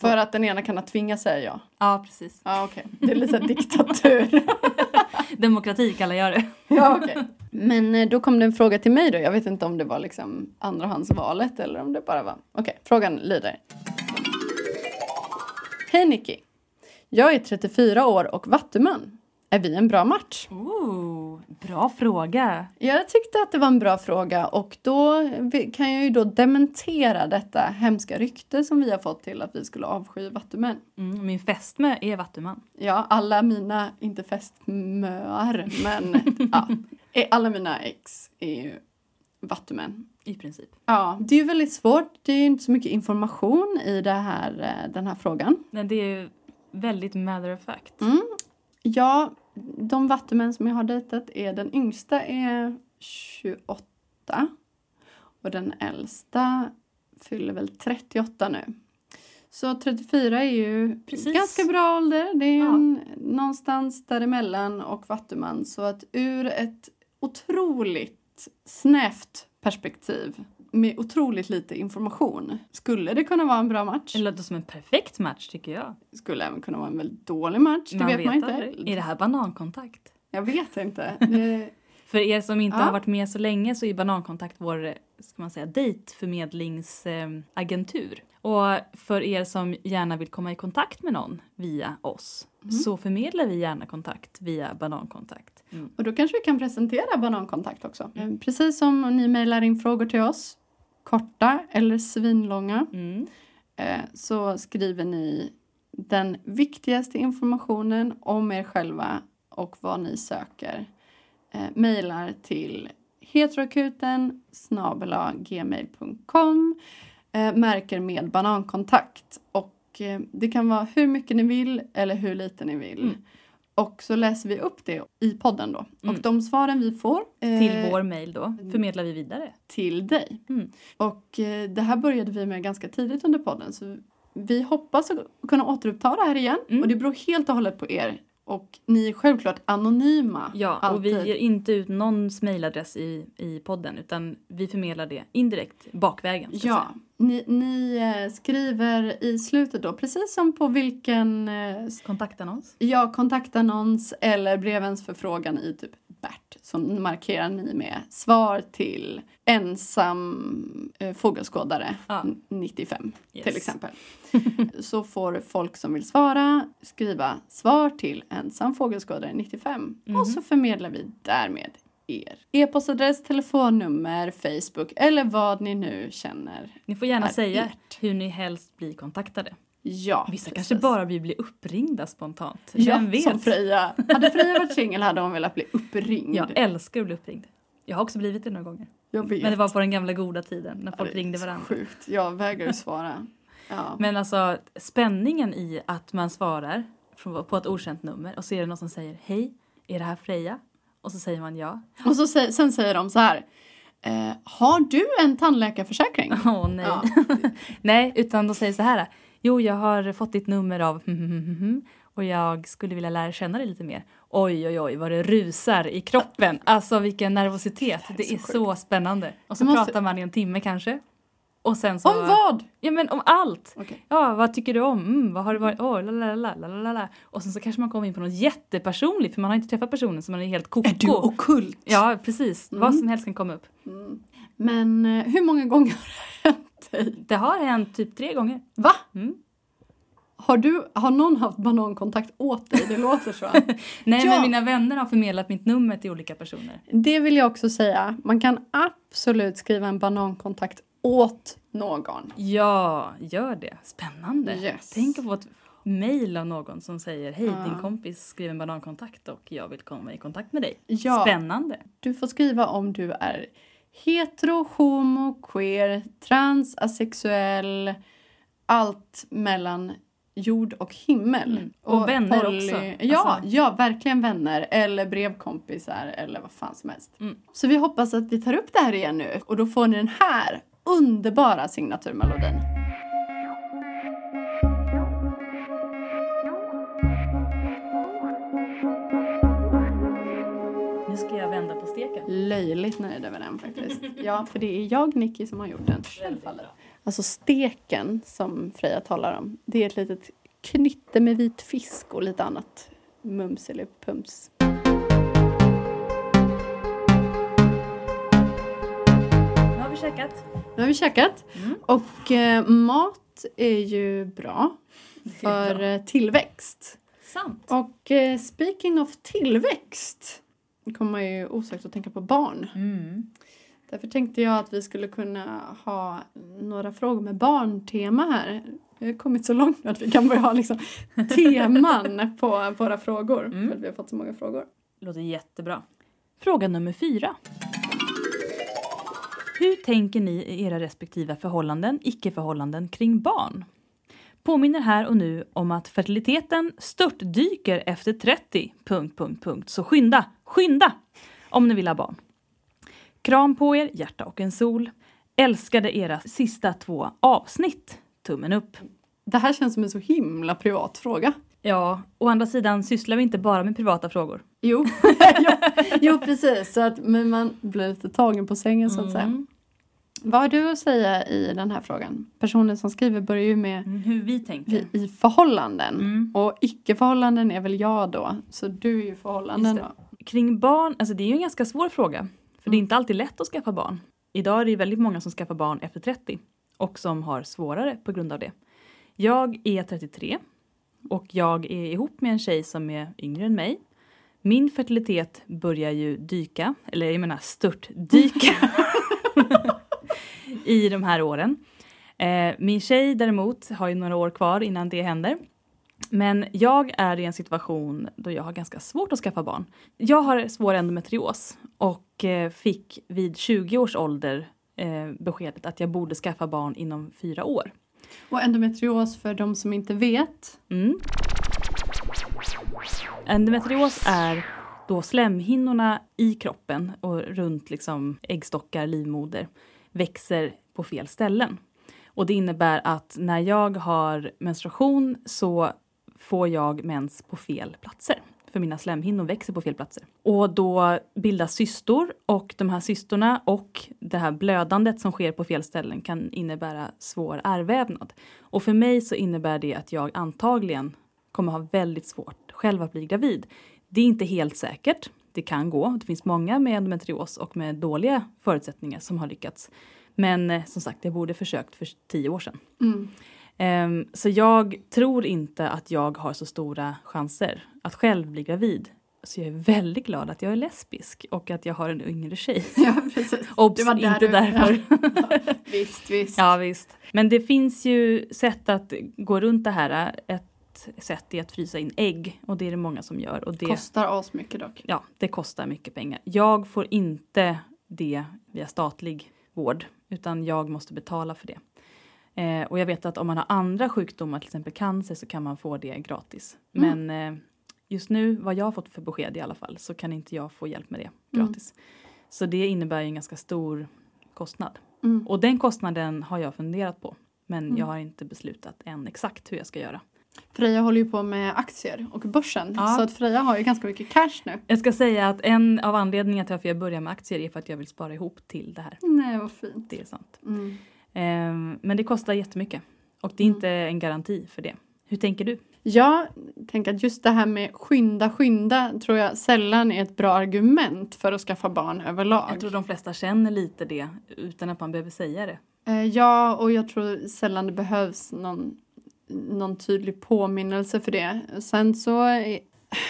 För att den ena kan ha tvingat säger jag. Ja, precis. Ja okej, det är lite diktatur. [laughs] Demokrati kallar jag det. ja okej. Men eh, då kom det en fråga till mig då. Jag vet inte om det var liksom andrahandsvalet eller om det bara var... Okej, frågan lyder. Hej Nicky. Jag är 34 år och vattuman. Är vi en bra match? Ooh, bra fråga. Jag tyckte att det var en bra fråga och då kan jag ju då dementera detta hemska rykte som vi har fått till att vi skulle avsky vattumän. Mm, min fästmö är vattuman. Ja, alla mina, inte fästmöar, men [laughs] ja, eh, alla mina ex är ju vattumän. i princip. Ja, det är ju väldigt svårt. Det är ju inte så mycket information i det här, eh, den här frågan. Men det är väldigt matter of fact. Mm. Ja, de vattumän som jag har dejtat är den yngsta är 28 och den äldsta fyller väl 38 nu. Så 34 är ju Precis. ganska bra ålder. Det är Ja. en, någonstans däremellan och vattuman. Så att ur ett otroligt snävt perspektiv med otroligt lite information skulle det kunna vara en bra match. Det låter som en perfekt match tycker jag. Skulle även kunna vara en väldigt dålig match. Det vet man inte. aldrig. Är det här banankontakt? Jag vet inte. [laughs] Det, För er som inte Ja. har varit med så länge så är Banankontakt vår ska man säga, dejtförmedlingsagentur. Och för er som gärna vill komma i kontakt med någon via oss så förmedlar vi gärna kontakt via Banankontakt. och då kanske vi kan presentera Banankontakt också. Eh, Precis som ni mejlar in frågor till oss, korta eller svinlånga, Mm. eh, så skriver ni den viktigaste informationen om er själva och vad ni söker. Eh, mejlar till heteroakuten snabela gmail.com eh, märker med banankontakt och eh, det kan vara hur mycket ni vill eller hur lite ni vill. Mm. Och så läser vi upp det i podden då. Mm. Och de svaren vi får eh, Till vår mejl då förmedlar vi vidare. till dig. Mm. Och eh, det här började vi med ganska tidigt under podden så vi hoppas att kunna återuppta det här igen Mm. och det beror helt och hållet på er. Och ni är självklart anonyma. Ja, och vi alltid. ger inte ut någons mejladress i, i podden utan vi förmedlar det indirekt bakvägen. Ja, ni, ni eh, skriver i slutet då, precis som på vilken eh, Kontaktannons. ja, kontaktannons eller brevens förfrågan i typ Bert. Så markerar ni med svar till ensam eh, fågelskådare n- 95 Yes. till exempel. [laughs] Så får folk som vill svara skriva svar till ensam fågelskådare 95 Mhm. och så förmedlar vi därmed er e-postadress, telefonnummer, Facebook eller vad ni nu känner. Ni får gärna är säga ert. hur ni helst blir kontaktade. Ja, Vissa precis. kanske bara vill bli uppringda spontant. Ja, Vem vet? som Freja. Hade Freja varit singel hade hon velat bli uppringd. Jag älskar att bli uppringd. Jag har också blivit det några gånger. Jag vet. Men det var på den gamla goda tiden när Ja, folk är ringde varandra. Sjukt. Jag vägrar svara. Ja. Men alltså spänningen i att man svarar på ett okänt nummer och så är det någon som säger hej, är det här Freja? Och så säger man ja. Och så, sen säger de så här. Eh, har du en tandläkarförsäkring? Åh nej. Ja. [laughs] nej, utan de säger så här. Jo, jag har fått ditt nummer av och jag skulle vilja lära känna dig lite mer. Oj, oj, oj, vad det rusar i kroppen. Alltså vilken nervositet. Det är, så så, spännande. Och så måste- pratar man i en timme kanske. Och sen så... Om vad? Ja, men om allt. Okej. Ja, vad tycker du om? Mm, vad har det varit? Åh, la, la, la, la, la, la, la. Och sen så kanske man kommer in på något jättepersonligt för man har inte träffat personen så man är helt koko. Är du okult? Ja, precis. Vad som helst kan komma upp. Men eh, hur många gånger har det hänt dig? [laughs] Det har hänt typ tre gånger. Va? Mm. Har, du, har någon haft banankontakt åt dig? Det låter så. [laughs] Nej, Ja. men mina vänner har förmedlat mitt nummer till olika personer. Det vill jag också säga. Man kan absolut skriva en banankontakt åt någon. Ja, gör det. Spännande. Yes. Tänk att få ett mejl av någon som säger hej, Ja. din kompis skriver en banankontakt och jag vill komma i kontakt med dig. Ja. Spännande. Du får skriva om du är hetero, homo, queer, trans, asexuell, allt mellan jord och himmel. Mm. Och vänner också. Ja, Alltså- ja, verkligen vänner eller brevkompisar eller vad fan som helst. Mm. Så vi hoppas att vi tar upp det här igen nu och då får ni den här underbara signaturmelodin. Löjligt nöjd över den faktiskt. [laughs] Ja, för det är jag, Nicky, som har gjort den. Självfallet. Alltså steken som Freja talar om, det är ett litet knytte med vit fisk och lite annat mums eller pums. Nu har vi käkat. Nu har vi käkat Mm. och eh, mat är ju bra för bra. eh, tillväxt. Sant. Och eh, speaking of tillväxt kommer man ju osökt att tänka på barn. Mm. Därför tänkte jag att vi skulle kunna ha några frågor med barntema här. Vi har kommit så långt nu att vi kan börja ha liksom teman [laughs] på våra frågor. Mm. För att vi har fått så många frågor. Låter jättebra. Fråga nummer fyra. Hur tänker ni i era respektive förhållanden, icke-förhållanden kring barn? Påminner här och nu om att fertiliteten störtdyker efter 30... Punkt, punkt, punkt. Så skynda, skynda! Om ni vill ha barn. Kram på er, hjärta och en sol. Älskade era sista två avsnitt. Tummen upp. Det här känns som en så himla privat fråga. Ja, å andra sidan sysslar vi inte bara med privata frågor. Jo, [laughs] jo, jo precis. Så att, men man blir lite tagen på sängen så att säga. Mm. Vad har du att säga i den här frågan? Personen som skriver börjar ju med Mm, Hur vi tänker. vi, i förhållanden. Mm. Och icke-förhållanden är väl jag då. Så du är ju förhållanden. Kring barn, alltså det är ju en ganska svår fråga. För det är inte alltid lätt att skaffa barn. Idag är det ju väldigt många som skaffar barn efter 30 och som har svårare på grund av det. Jag är 33 och jag är ihop med en tjej som är yngre än mig. Min fertilitet börjar ju dyka, eller jag menar störtdyka [laughs] i de här åren. Eh, min tjej däremot har ju några år kvar innan det händer. Men jag är i en situation då jag har ganska svårt att skaffa barn. Jag har svår endometrios och eh, fick vid 20 års ålder eh, beskedet att jag borde skaffa barn inom fyra år. Och endometrios för de som inte vet. Mm. Endometrios är då slemhinnorna i kroppen och runt liksom äggstockar, livmoder växer på fel ställen. Och det innebär att när jag har menstruation så får jag mens på fel platser. För mina slemhinnor växer på fel platser. Och då bildas cystor och de här cystorna och det här blödandet som sker på fel ställen kan innebära svår ärrvävnad. Och för mig så innebär det att jag antagligen kommer ha väldigt svårt själv att bli gravid. Det är inte helt säkert. Det kan gå. Det finns många med endometrios och med dåliga förutsättningar som har lyckats. Men eh, som sagt, jag borde försökt för tio år sedan. Mm. Ehm, så jag tror inte att jag har så stora chanser att själv bli gravid. Så jag är väldigt glad att jag är lesbisk och att jag har en yngre tjej. [laughs] Ja, precis. [laughs] Obs, där inte du- därför. [laughs] Ja, visst, visst. Ja, visst. Men det finns ju sätt att gå runt det här. Ett sätt är att frysa in ägg och det är det många som gör. Och det, Kostar asmycket dock. ja, det kostar mycket pengar. Jag får inte det via statlig vård utan jag måste betala för det. Eh, och jag vet att om man har andra sjukdomar, till exempel cancer, så kan man få det gratis. Mm. Men eh, just nu, vad jag har fått för besked i alla fall, så kan inte jag få hjälp med det Mm. gratis. Så det innebär ju en ganska stor kostnad. Mm. Och den kostnaden har jag funderat på. Men Mm. jag har inte beslutat än exakt hur jag ska göra. Freja håller ju på med aktier och börsen. Ja. Så att Freja har ju ganska mycket cash nu. Jag ska säga att en av anledningarna till att jag börjar med aktier är för att jag vill spara ihop till det här. Nej, vad fint. Det är sant. Mm. Ehm, men det kostar jättemycket. Och det är inte en garanti för det. Hur tänker du? Jag tänker att just det här med skynda, skynda tror jag sällan är ett bra argument för att skaffa barn överlag. Jag tror de flesta känner lite det utan att man behöver säga det. Eh, Ja, och jag tror sällan det behövs någon, någon tydlig påminnelse för det. Sen så, eh,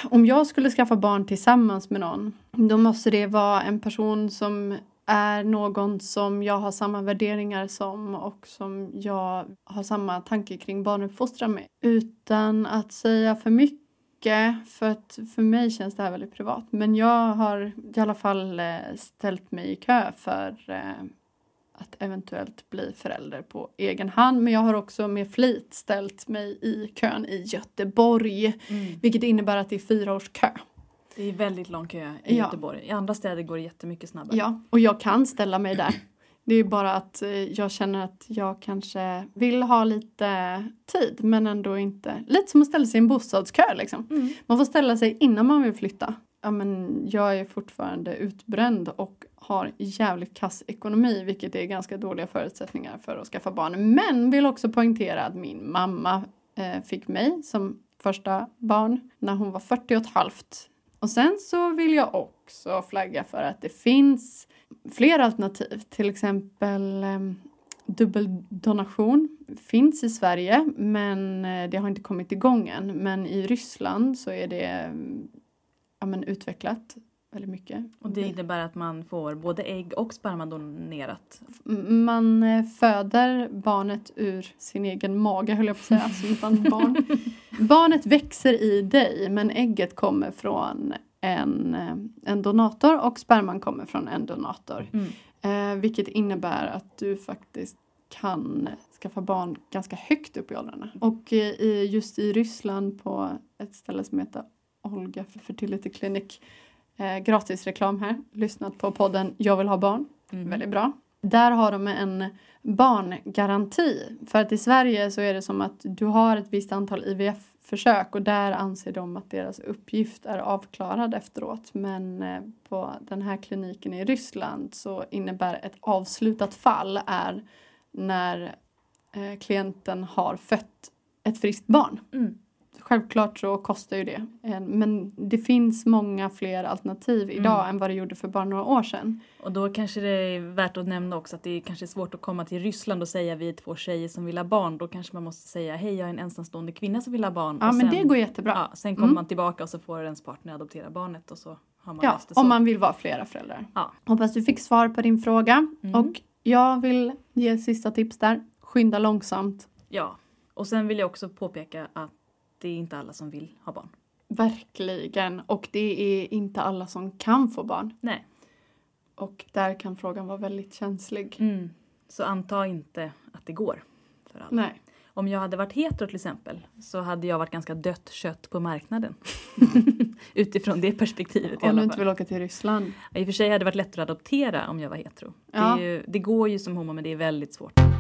om jag skulle skaffa barn tillsammans med någon, då måste det vara en person som är någon som jag har samma värderingar som och som jag har samma tanke kring barnuppfostran med. Utan att säga för mycket, för att för mig känns det här väldigt privat. Men jag har i alla fall eh, ställt mig i kö för eh, att eventuellt bli förälder på egen hand. Men jag har också med flit ställt mig i kön i Göteborg. Vilket innebär att det är fyra års kö. Det är väldigt lång kö i Ja. Göteborg. I andra städer går det jättemycket snabbare. Ja, och jag kan ställa mig där. Det är bara att eh, jag känner att jag kanske vill ha lite tid men ändå inte. Lite som att ställa sig i en bostadskö liksom. Mm. Man får ställa sig innan man vill flytta. Ja, men jag är fortfarande utbränd och har jävligt kass ekonomi vilket är ganska dåliga förutsättningar för att skaffa barn. Men vill också poängtera att min mamma eh, fick mig som första barn när hon var 40 och ett halvt. Och sen så vill jag också flagga för att det finns fler alternativ. Till exempel eh, dubbeldonation finns i Sverige men eh, det har inte kommit igång än. Men i Ryssland så är det eh, ja, men utvecklat väldigt mycket. Och det innebär att man får både ägg och sperma donerat. Man eh, föder barnet ur sin egen mage, höll jag på att säga, som ett annat barn. Barnet växer i dig, men ägget kommer från en, eh, en donator och sperman kommer från en donator. Mm. Eh, vilket innebär att du faktiskt kan skaffa barn ganska högt upp i åldrarna. Och i, just i Ryssland på ett ställe som heter Olga Fertility Clinic, eh, gratis reklam här, lyssnat på podden Jag vill ha barn, Mhm. väldigt bra. Där har de en barngaranti. För att i Sverige så är det som att du har ett visst antal IVF-försök och där anser de att deras uppgift är avklarad efteråt. Men eh, på den här kliniken i Ryssland så innebär ett avslutat fall är när eh, klienten har fött ett friskt barn. Mm. Självklart så kostar ju det. Eh, Men det finns många fler alternativ idag Mm. än vad det gjorde för bara några år sedan. Och då kanske det är värt att nämna också att det är kanske svårt att komma till Ryssland och säga vi är två tjejer som vill ha barn. Då kanske man måste säga hej jag är en ensamstående kvinna som vill ha barn. Ja och men sen, det går jättebra. Ja, sen kommer Mm. man tillbaka och så får ens partner adoptera barnet och så har man Ja, om man vill vara flera föräldrar. Ja. Hoppas du fick svar på din fråga. Mm. Och jag vill ge sista tips där. Skynda långsamt. Ja, och sen vill jag också påpeka att det är inte alla som vill ha barn. Verkligen. Och det är inte alla som kan få barn. Nej. Och där kan frågan vara väldigt känslig. Mm. Så anta inte att det går för alla. Nej. Om jag hade varit hetero till exempel så hade jag varit ganska dött kött på marknaden. [laughs] Utifrån det perspektivet Om du inte vill åka till Ryssland. I och för sig hade det varit lättare att adoptera om jag var hetero. Ja. Det, ju, det går ju som homo men det är väldigt svårt.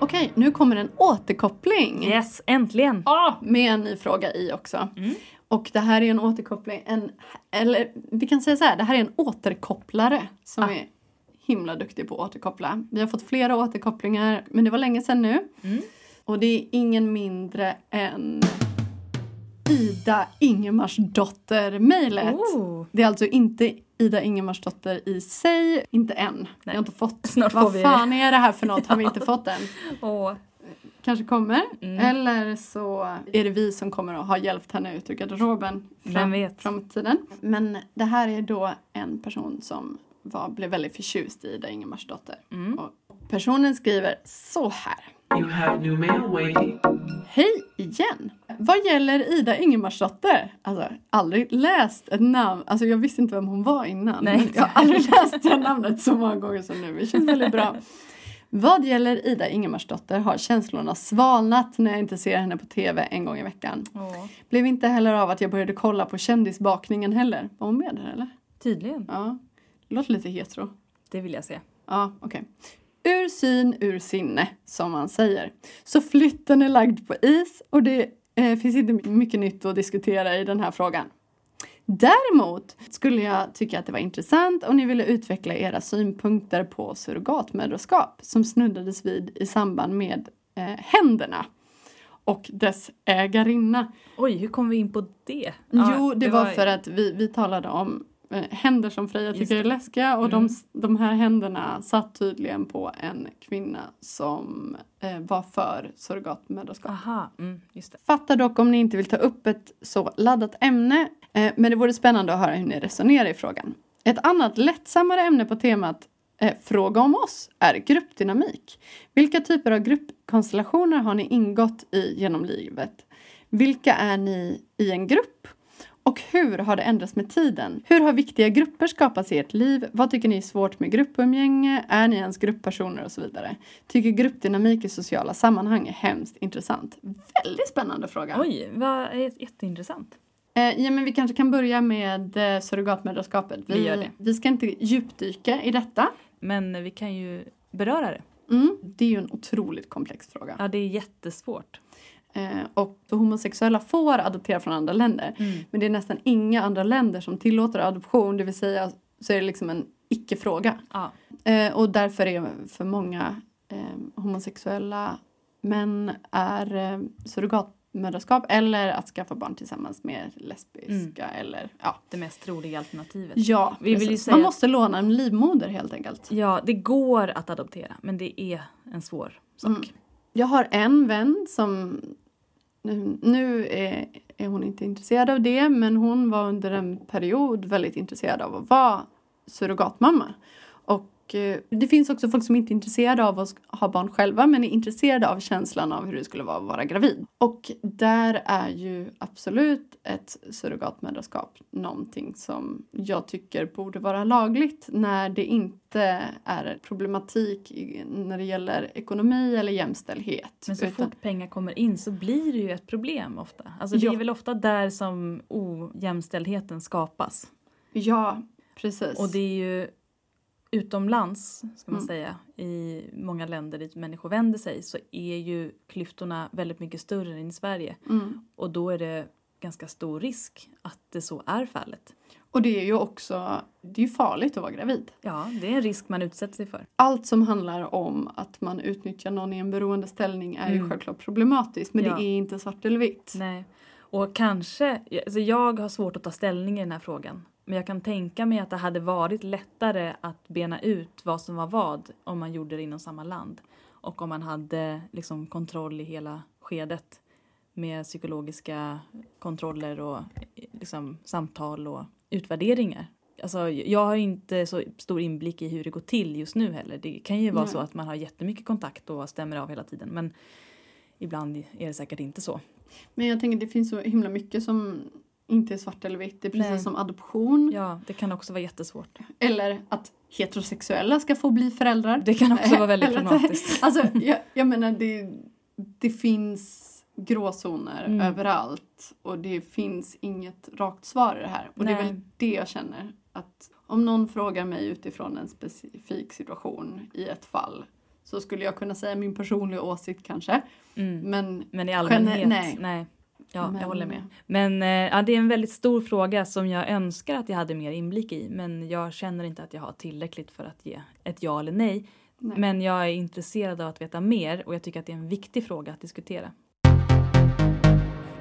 Okej, nu kommer en återkoppling. Yes, äntligen! Ja, med en ny fråga i också. Mm. Och det här är en återkoppling, en, eller vi kan säga så här, det här är en återkopplare som Ah. är himla duktig på att återkoppla. Vi har fått flera återkopplingar, men det var länge sedan nu. Mm. Och det är ingen mindre än Ida Ingemarsdotter-mejlet. Oh. Det är alltså inte Ida Ingemarsdotter i sig, inte än. Vi har inte fått. Snart Vad får vi- fan är det här för något? Har vi inte [laughs] fått än? Åh. Kanske kommer. Mm. Eller så är det vi som kommer att ha hjälpt henne ut ur garderoben fram, vet? framåt i tiden. Men det här är då en person som var, blev väldigt förtjust i Ida Ingemarsdotter. Mm. Och personen skriver så här. You have new mail waiting. Hej igen! Vad gäller Ida Ingemarsdotter? Alltså, aldrig läst ett namn. Alltså, jag visste inte vem hon var innan. Nej, jag har aldrig läst det namnet så många gånger som nu. Det känns väldigt bra. Vad gäller Ida Ingemarsdotter har känslorna svalnat när jag inte ser henne på tv en gång i veckan. Åh. Blev inte heller av att jag började kolla på Kändisbakningen heller. Var hon med där eller? Tydligen. Ja. Låter lite hetero. Det vill jag se. Ja, okej. Ur syn, ur sinne, som man säger. Så flytten är lagd på is och det eh, finns inte mycket nytt att diskutera i den här frågan. Däremot skulle jag tycka att det var intressant om ni ville utveckla era synpunkter på surrogatmödraskap som snuddades vid i samband med eh, händerna och dess ägarinna. Oj, hur kom vi in på det? jo, det, var, för att vi, vi talade om händer som Freja tycker är läskiga och Mm. de, de här händerna satt tydligen på en kvinna som eh, var för surrogatmödraskap. Aha, mm, just det. Fattar dock om ni inte vill ta upp ett så laddat ämne, eh, men det vore spännande att höra hur ni resonerar i frågan. Ett annat lättsammare ämne på temat eh, Fråga om oss är gruppdynamik. Vilka typer av gruppkonstellationer har ni ingått i genom livet? Vilka är ni i en grupp? Och hur har det ändrats med tiden? Hur har viktiga grupper skapats i ert liv? Vad tycker ni är svårt med gruppumgänge? Är ni ens grupppersoner och så vidare? Tycker gruppdynamik i sociala sammanhang är hemskt intressant. Väldigt spännande fråga. Oj, vad jätteintressant. Eh, ja, men vi kanske kan börja med eh, surrogatmödraskapet. Vi gör det. vi ska inte djupdyka i detta. Men vi kan ju beröra det. Mm, det är ju en otroligt komplex fråga. Ja, det är jättesvårt. Eh, och homosexuella får adoptera från andra länder. Mm. Men det är nästan inga andra länder som tillåter adoption. Det vill säga så är det liksom en icke-fråga. Ja. Eh, och därför är för många eh, homosexuella män är eh, surrogatmödraskap eller att skaffa barn tillsammans med lesbiska eller ja. Det mest troliga alternativet. Ja, Vi vill säga Man att- måste låna en livmoder helt enkelt. Ja, det går att adoptera, men det är en svår sak. Mm. Jag har en vän som nu, är, är hon inte intresserad av det men hon var under en period väldigt intresserad av att vara surrogatmamma. Och eh, det finns också folk som inte är intresserade av att ha barn själva men är intresserade av känslan av hur det skulle vara att vara gravid. Och där är ju absolut ett surrogatmödraskap någonting som jag tycker borde vara lagligt när det inte är problematik när det gäller ekonomi eller jämställdhet. Men så Utan- fort pengar kommer in så blir det ju ett problem ofta. Alltså det Ja. är väl ofta där som ojämställdheten skapas. Ja, precis. Och det är ju utomlands, ska man Mm. säga, i många länder dit människor vänder sig så är ju klyftorna väldigt mycket större än i Sverige. mm. Och då är det ganska stor risk att det så är fallet. Och det är ju också det är ju farligt att vara gravid. Ja, det är en risk man utsätter sig för. Allt som handlar om att man utnyttjar någon i en beroendeställning är ju Mm. självklart problematiskt men Ja. det är inte svart eller vitt. Nej. Och kanske, alltså jag har svårt att ta ställning i den här frågan. Men jag kan tänka mig att det hade varit lättare att bena ut vad som var vad om man gjorde det inom samma land. Och om man hade liksom kontroll i hela skedet med psykologiska kontroller och liksom samtal och utvärderingar. Alltså, jag har inte så stor inblick i hur det går till just nu heller. Det kan ju vara Nej. så att man har jättemycket kontakt och stämmer av hela tiden. Men ibland är det säkert inte så. Men jag tänker det finns så himla mycket som inte är svart eller vitt. Det är precis Nej. som adoption. Ja, det kan också vara jättesvårt. Eller att heterosexuella ska få bli föräldrar. Det kan också vara väldigt problematiskt. [laughs] Alltså, jag, jag menar det, det finns gråzoner Mm. överallt och det finns inget rakt svar i det här. Och det är Nej. väl det jag känner att om någon frågar mig utifrån en specifik situation i ett fall så skulle jag kunna säga min personliga åsikt kanske. Mm. Men Men i allmänhet, nej. nej. Ja, Men- jag håller med. Men eh, ja, det är en väldigt stor fråga som jag önskar att jag hade mer inblick i. Men jag känner inte att jag har tillräckligt för att ge ett ja eller nej. Nej. Men jag är intresserad av att veta mer och jag tycker att det är en viktig fråga att diskutera.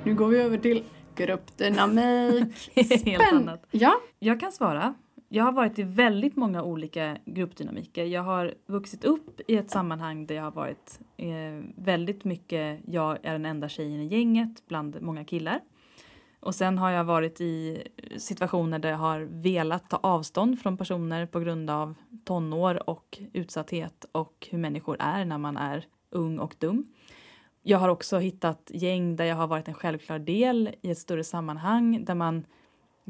nu går vi över till gruppdynamik. [laughs] Helt annat. Ja, Jag kan svara. Jag har varit i väldigt många olika gruppdynamiker. Jag har vuxit upp i ett sammanhang där jag har varit eh, väldigt mycket, jag är den enda tjejen i gänget bland många killar. Och sen har jag varit i situationer där jag har velat ta avstånd från personer på grund av tonår och utsatthet och hur människor är när man är ung och dum. Jag har också hittat gäng där jag har varit en självklar del i ett större sammanhang där man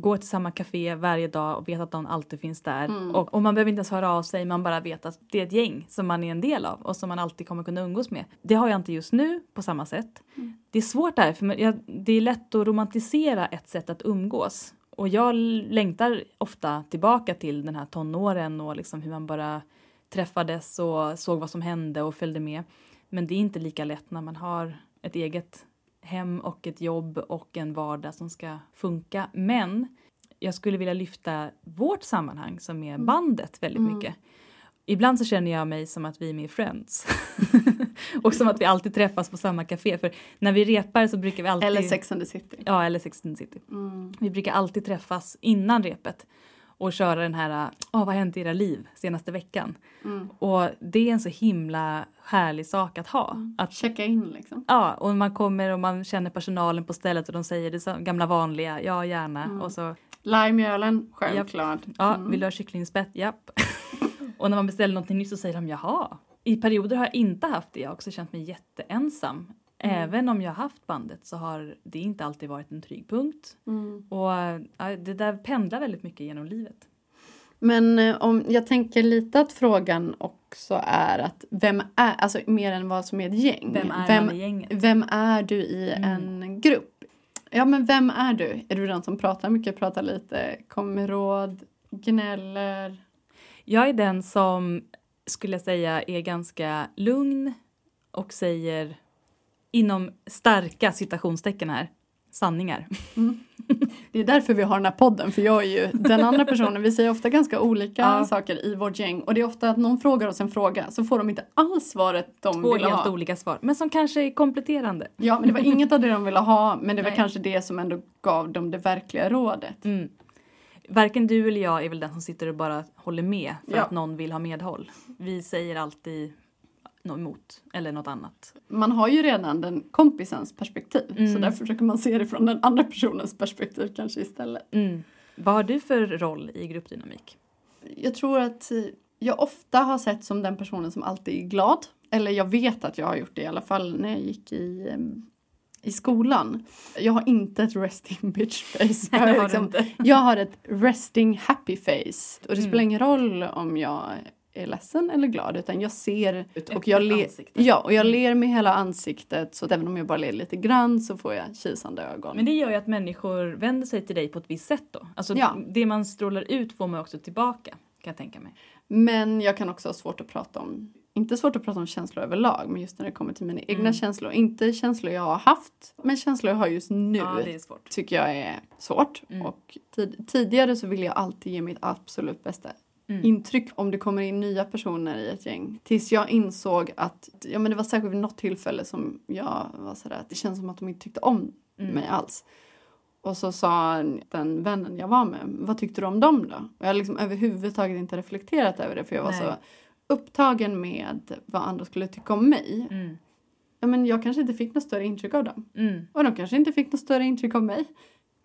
går till samma café varje dag och vet att någon alltid finns där. Mm. Och, och man behöver inte ens höra av sig, man bara vet att det är ett gäng som man är en del av och som man alltid kommer kunna umgås med. Det har jag inte just nu på samma sätt. Mm. Det är svårt där, för jag, det är lätt att romantisera ett sätt att umgås. Och jag längtar ofta tillbaka till den här tonåren och liksom hur man bara träffades och såg vad som hände och följde med. Men det är inte lika lätt när man har ett eget hem och ett jobb och en vardag som ska funka. Men jag skulle vilja lyfta vårt sammanhang som är bandet väldigt Mm. mycket. Ibland så känner jag mig som att vi är med i Friends. [laughs] och som att vi alltid träffas på samma café. För när vi repar så brukar vi alltid... eller Sex and the City. Ja, eller Sex and the City. Mm. Vi brukar alltid träffas innan repet och köra den här, åh vad har hänt i era liv senaste veckan? Mm. Och det är en så himla härlig sak att ha. Att, Checka in liksom. ja, och man kommer och man känner personalen på stället och de säger det gamla vanliga, ja gärna. Mm. Och så, Limeölen, självklart. ja, Mm. vill du ha kycklingspett? Japp. [laughs] och när man beställer någonting nytt så säger de jaha. I perioder har jag inte haft det, jag har också känt mig jätteensam. Mm. Även om jag har haft bandet så har det inte alltid varit en trygg punkt. Mm. Och ja, det där pendlar väldigt mycket genom livet. Men eh, om jag tänker lite att frågan också är att vem är, alltså mer än vad som är ett gäng. Vem är vem, man i gänget? vem är du i Mm. en grupp? Ja men vem är du? Är du den som pratar mycket, pratar lite, kommer med råd, gnäller? Jag är den som skulle jag säga är ganska lugn och säger inom starka citationstecken här sanningar. Det är därför vi har den här podden, för jag är ju den andra personen. Vi säger ofta ganska olika Ja. saker i vårt gäng och det är ofta att någon frågar oss en fråga så får de inte alls svaret de Två vill helt ha. olika svar, men som kanske är kompletterande. Ja, men det var inget av det de ville ha, men det var Nej. kanske det som ändå gav dem det verkliga rådet. Mm. Varken du eller jag är väl den som sitter och bara håller med för Ja. att någon vill ha medhåll. Vi säger alltid något emot eller något annat. Man har ju redan den kompisens perspektiv, så Mm. därför försöker man se det från den andra personens perspektiv kanske istället. Mm. Vad har du för roll i gruppdynamik? Jag tror att eh, jag ofta har sett som den personen som alltid är glad. Eller jag vet att jag har gjort det i alla fall när jag gick i, em, i skolan. Jag har inte ett resting [laughs] bitch face. Jag [laughs] har, inte. jag har ett resting happy face. Och det Mm. spelar ingen roll om jag är ledsen eller glad utan jag ser ut och jag, le- ja, och jag Mm. ler med hela ansiktet så att även om jag bara ler lite grann så får jag kisande ögon. Men det gör ju att människor vänder sig till dig på ett visst sätt då. Alltså Ja. det man strålar ut får man också tillbaka. Kan jag tänka mig. Men jag kan också ha svårt att prata om, inte svårt att prata om känslor överlag, men just när det kommer till mina egna Mm. känslor. Inte känslor jag har haft, men känslor jag har just nu. Ja. Tycker jag är svårt. Mm. Och tid, tidigare så ville jag alltid ge mitt absolut bästa Mm. intryck om det kommer in nya personer i ett gäng. Tills jag insåg att, ja men det var säkert vid något tillfälle som jag var sådär att det känns som att de inte tyckte om Mm. mig alls. Och så sa den vännen jag var med, vad tyckte du om dem då? Och jag har liksom överhuvudtaget inte reflekterat över det för jag var Nej. så upptagen med vad andra skulle tycka om mig. Mm. Ja, men jag kanske inte fick något större intryck av dem. Mm. Och de kanske inte fick något större intryck av mig.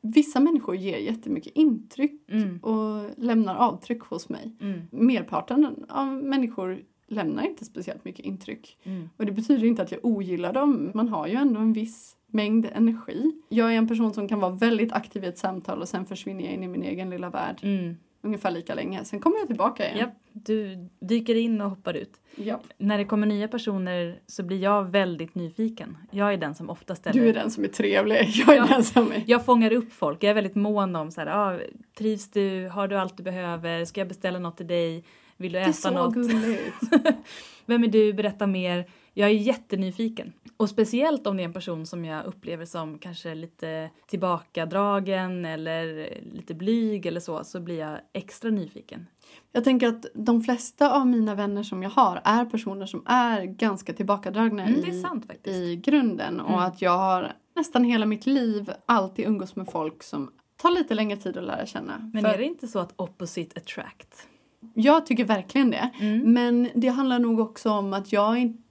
Vissa människor ger jättemycket intryck Mm. och lämnar avtryck hos mig. Mm. Merparten av människor lämnar inte speciellt mycket intryck. Mm. Och det betyder inte att jag ogillar dem. Man har ju ändå en viss mängd energi. Jag är en person som kan vara väldigt aktiv i ett samtal och sen försvinner jag in i min egen lilla värld. Mm. Ungefär lika länge. Sen kommer jag tillbaka igen. Japp, du dyker in och hoppar ut. Japp. När det kommer nya personer så blir jag väldigt nyfiken. Jag är den som ofta ställer... Du är den som är trevlig. Jag är Ja. den som är... Jag fångar upp folk. Jag är väldigt mån om så här, ah, trivs du? Har du allt du behöver? Ska jag beställa något till dig? Vill du Det är äta så något? gulligt. [laughs] Vem är du? Berätta mer. Jag är jättenyfiken. Och speciellt om det är en person som jag upplever som kanske lite tillbakadragen eller lite blyg eller så, så blir jag extra nyfiken. Jag tänker att de flesta av mina vänner som jag har är personer som är ganska tillbakadragna Mm, i, sant i grunden. Och Mm. att jag har nästan hela mitt liv alltid umgås med folk som tar lite längre tid att lära känna. Men För är det inte så att opposite attract? Jag tycker verkligen det. Mm. Men det handlar nog också om att jag inte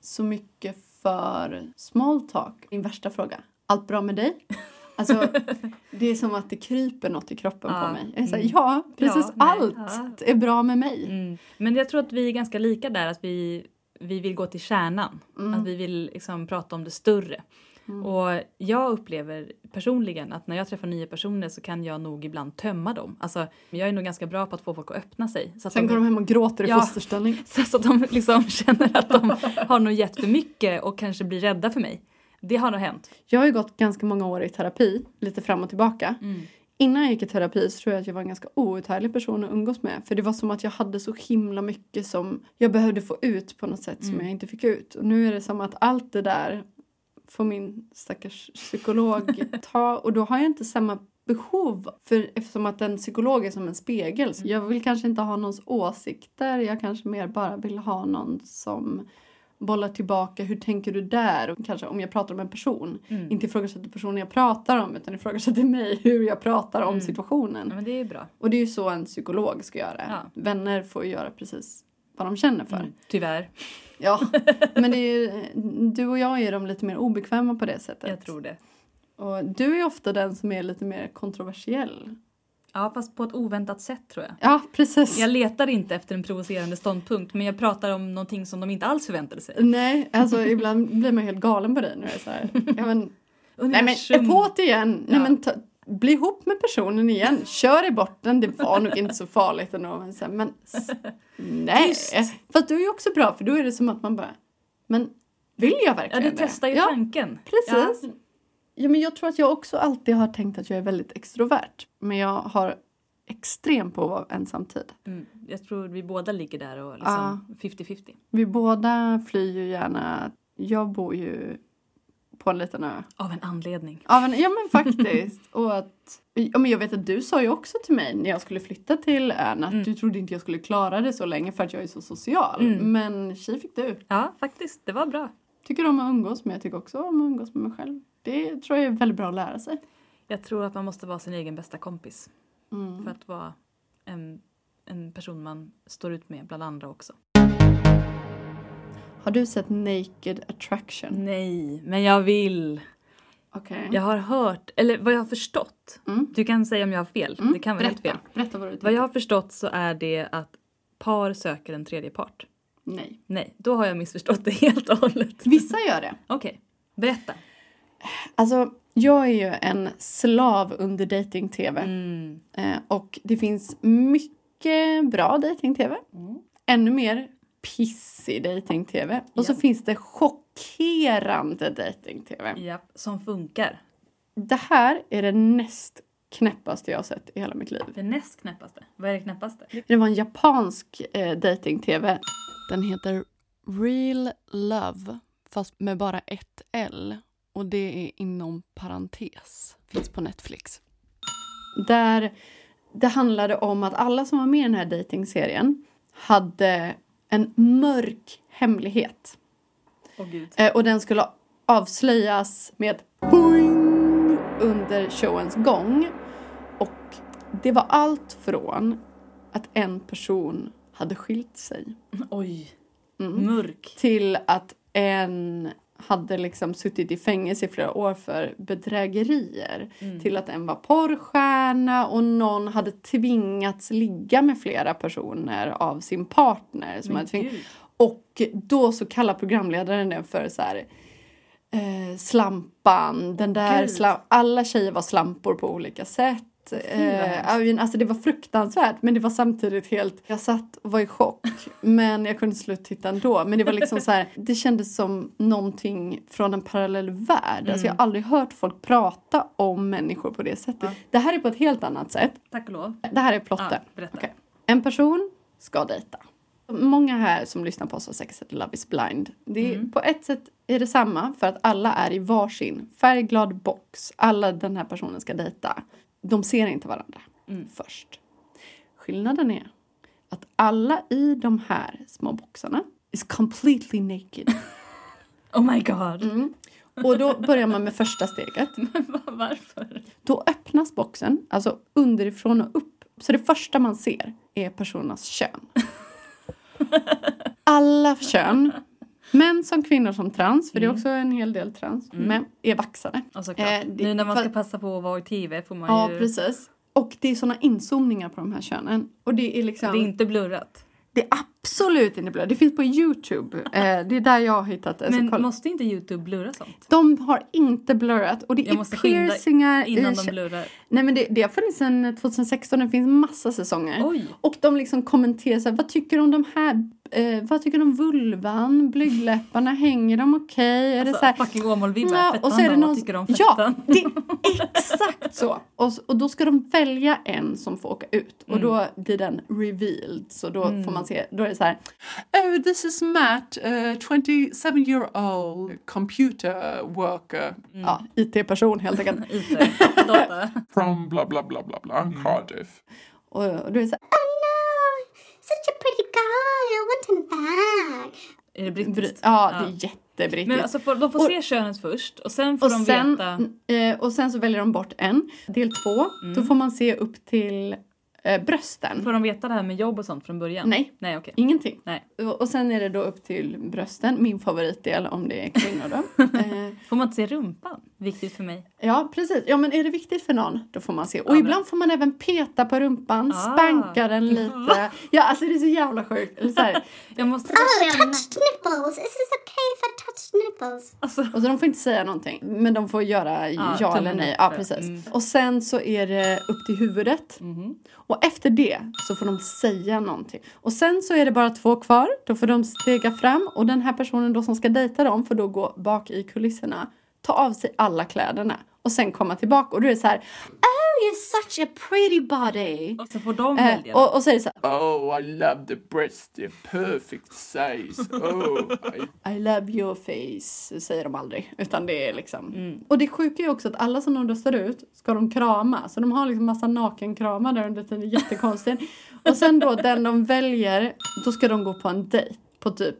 så mycket för small talk. Min värsta fråga. Allt bra med dig? Alltså, det är som att det kryper något i kroppen Ja. på mig. Jag är här, Mm. ja, precis Ja, allt ja. är bra med mig. Mm. Men jag tror att vi är ganska lika där, att vi, vi vill gå till kärnan. Mm. Att vi vill liksom prata om det större. Mm. Och jag upplever personligen att när jag träffar nya personer så kan jag nog ibland tömma dem. Alltså, jag är nog ganska bra på att få folk att öppna sig. Så att Sen de, går de hem och gråter i Ja. fosterställning. [laughs] så att de liksom [laughs] känner att de har nog gett för mycket och kanske blir rädda för mig. Det har nog hänt. Jag har ju gått ganska många år i terapi, lite fram och tillbaka. Innan jag gick i terapi så tror jag att jag var en ganska outhärdlig person att umgås med. För det var som att jag hade så himla mycket som jag behövde få ut på något sätt som Mm. jag inte fick ut. Och nu är det som att allt det där får min stackars psykolog [laughs] ta. Och då har jag inte samma behov. För eftersom att en psykolog är som en spegel. Så jag vill kanske inte ha någons åsikter. Jag kanske mer bara vill ha någon som bollar tillbaka. Hur tänker du där? Och kanske om jag pratar om en person. Mm. Inte ifrågasätter personen jag pratar om utan ifrågasätter mig [laughs] hur jag pratar om Mm. situationen. Ja, men det är bra. Och det är ju så en psykolog ska göra. Ja. Vänner får ju göra precis vad de känner för. Mm. Tyvärr, Ja, [laughs] men är ju, du och jag är de lite mer obekväma på det sättet. jag tror det. Och du är ofta den som är lite mer kontroversiell. Ja, fast på ett oväntat sätt tror jag. Ja, precis. Jag letar inte efter en provocerande ståndpunkt men jag pratar om någonting som de inte alls förväntade sig. Nej, alltså ibland blir man helt galen på dig när det är så här. Ja, men, [laughs] nej men Universum. epåt igen. Nej Ja. men ta, bli ihop med personen igen. Kör i botten. Det var nog inte så farligt ändå. Men, här, men nej. Tyst. Fast du är ju också bra för då är det som att man bara, men vill jag Ja, verkligen du det? testar ju ja, tanken. Precis. Ja. Ja. men jag tror att jag också alltid har tänkt att jag är väldigt extrovert. Men jag har extremt behov av ensamtid. Mm. Jag tror vi båda ligger där och liksom 50-50. Vi båda flyr ju gärna. Jag bor ju på en liten ö. Av en anledning. Ja men, ja, men faktiskt. [laughs] och att, ja, men jag vet att du sa ju också till mig när jag skulle flytta till ön att Mm. du trodde inte jag skulle klara det så länge för att jag är så social. Mm. Men tji fick du. Ja, faktiskt. Det var bra. Tycker om att umgås men jag tycker också om att umgås med mig själv. Det tror jag är väldigt bra att lära sig. Jag tror att man måste vara sin egen bästa kompis Mm. för att vara en, en person man står ut med bland andra också. Har du sett Naked Attraction? Nej, men jag vill. Okej. Jag har hört, eller vad jag har förstått. Mm. Du kan säga om jag har fel. Mm. Det kan vara helt fel. Berätta. Berätta vad du tycker. Vad jag har förstått så är det att par söker en tredje part. Nej. Nej, då har jag missförstått det [laughs] helt och hållet. Vissa gör det. Okej, berätta. Alltså, jag är ju en slav under dating-tv. Mm. Eh, och det finns mycket bra dating-tv. Ännu mer pissig dating-tv. Och så finns det chockerande dating-tv. Ja, som funkar. Det här är det näst knäppaste jag har sett i hela mitt liv. Det näst knäppaste. Vad är det knäppaste? Det var en japansk eh, dating-tv. Den heter Real Love, fast med bara ett L. Och det är inom parentes. Finns på Netflix. Där det handlade om att alla som var med i den här datingserien hade en mörk hemlighet. Eh, och den skulle avslöjas med boing under showens gång. Och det var allt från att en person hade skilt sig Oj. Mm. Mörk. till att en hade liksom suttit i fängelse i flera år för bedrägerier. Till att en var porrstjärna och någon hade tvingats ligga med flera personer av sin partner. Som Men hade tving- och då så kallar programledaren den för så här eh, slampan, den där slam- alla tjejer var slampor på olika sätt. Vad Eh, alltså det var fruktansvärt men det var samtidigt helt, jag satt och var i chock [laughs] men jag kunde sluta titta ändå. Men det var liksom så här, det kändes som någonting från en parallell värld. Alltså jag har aldrig hört folk prata om människor på det sättet. Ja. Det här är på ett helt annat sätt. Tack och lov. Det här är plotten. Ja. Okej. En person ska dejta. Många här som lyssnar på oss har säkert sett Love is blind. Det är, Mm. På ett sätt är det samma för att alla är i varsin färgglad box. Alla den här personen ska dejta. De ser inte varandra Mm. först. Skillnaden är att alla i de här små boxarna is completely naked. [laughs] Oh my god. Mm. Och då börjar man med första steget. [laughs] Varför? Då öppnas boxen, alltså underifrån och upp. Så det första man ser är personernas kön. [laughs] Alla kön, män som kvinnor som trans, för det är också en hel del trans, men är vaxade. Ja, såklart. Eh, det- nu när man ska passa på att vara i tv får man Ja, ju... precis. Och det är såna inzoomningar på de här könen. Och det är liksom... Det är inte blurrat. det är absolut inte blöd. Det finns på Youtube. Eh, det är där jag har hittat det. Men måste inte Youtube blurra sånt? De har inte blurrat. Och det Jag är piercingar Innan i de blurrar. Nej men det, det har funnits sedan 2016, det finns massa säsonger. Oj! Och de liksom kommenterar så här, vad tycker du om de här, eh, vad tycker du om vulvan, blygdläpparna, hänger de okej? Är det Alltså, så här, fucking Åmål-vibbar. Ja, Fettan och så är det någon, Vad tycker du om ja, fettan? det är exakt så. Och, och då ska de välja en som får åka ut. Och då blir den revealed. Så då får man se, då är det så här, Oh, this is Matt, a 27 year old computer worker ja, IT-person helt enkelt. [laughs] IT, data. [laughs] from blah blah blah blah blah Cardiff. Och, och då är så här, Such a pretty guy. I want him back. Är det brittiskt? ja, det är jättebrittiskt. Men alltså, får, de får Och- se könet först och sen får och de sen, veta... eh, och sen så väljer de bort en. Del två, då får man se upp till eh, brösten. Får de veta det här med jobb och sånt från början? Nej. Nej, okej. Ingenting. Nej. Och, och sen är det då upp till brösten, min favoritdel om det är kvinnor då. [laughs] eh, Får man inte se rumpan? Viktigt för mig. ja, precis. Ja, men är det viktigt för någon, då får man se. Och Ja, men- ibland får man även peta på rumpan, Ah. spanka den lite. [laughs] Ja, alltså det är så jävla sjukt. Eller så här. [laughs] Jag måste... Oh, touched nipples. Is this okay if I touched nipples? Alltså, Och så de får inte säga någonting, men de får göra ja, tummen eller nej. Ja, precis. Mm. Och sen så är det upp till huvudet. Mhm. Och efter det så får de säga någonting. Och sen så är det bara två kvar. Då får de stega fram och den här personen då som ska dejta dem får då gå bak i kulisserna. Ta av sig alla kläderna och sen komma tillbaka och då är det så här Oh you're such a pretty body. och så får de Eh, välja. och, och så är det så Oh, I love the breast, the perfect size. Oh, I här I love your face säger de aldrig. Utan det är liksom. Mm. Och det sjuka är också att alla som de röstar ut ska de krama. Så de har liksom massa nakenkramar där under tiden. Jättekonstigt. [laughs] och sen då den de väljer, då ska de gå på en dejt på typ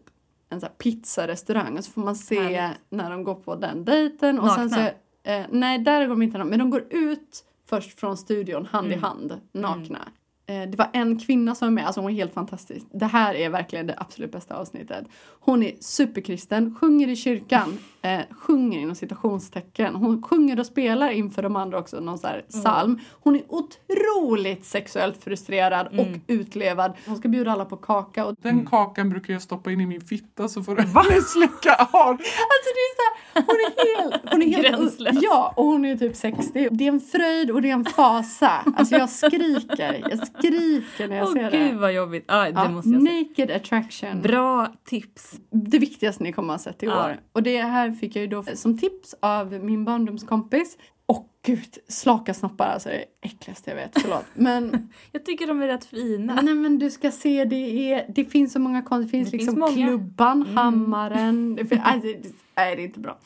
en sån här pizzarestaurang. Och så får man se Härligt. när de går på den dejten. Och sen så, Nakna? eh, nej, där går de inte men de går ut först från studion hand Mm. i hand, nakna. Eh, Det var en kvinna som var med, alltså hon var helt fantastisk. Det här är verkligen det absolut bästa avsnittet. Hon är superkristen, sjunger i kyrkan eh, sjunger inom citationstecken. Hon sjunger och spelar inför de andra också någon så här psalm. Hon är otroligt sexuellt frustrerad och utlevad. Hon ska bjuda alla på kaka. Och, Den kakan brukar jag stoppa in i min fitta så får du [laughs] slicka av. Alltså det är så här, hon är helt, hon är helt Gränslös. Ja, och hon är typ 60. Det är en fröjd och det är en fasa. Alltså jag skriker, jag skriker när jag Åh ser gud det. vad jobbigt. Ah, det Ja, måste jag naked attraction. Bra tips. Det viktigaste ni kommer att ha sett i Ja. år. Och det här fick jag ju då som tips av min barndomskompis. Och gud, slaka snoppar alltså det är det äckligaste jag vet, förlåt. Men [laughs] Jag tycker de är rätt fina. Nej men du ska se, det, är, det finns så många konst. Det finns Det liksom finns många. Mm. klubban, hammaren. Det fin- [laughs] nej, det, nej, det är inte bra.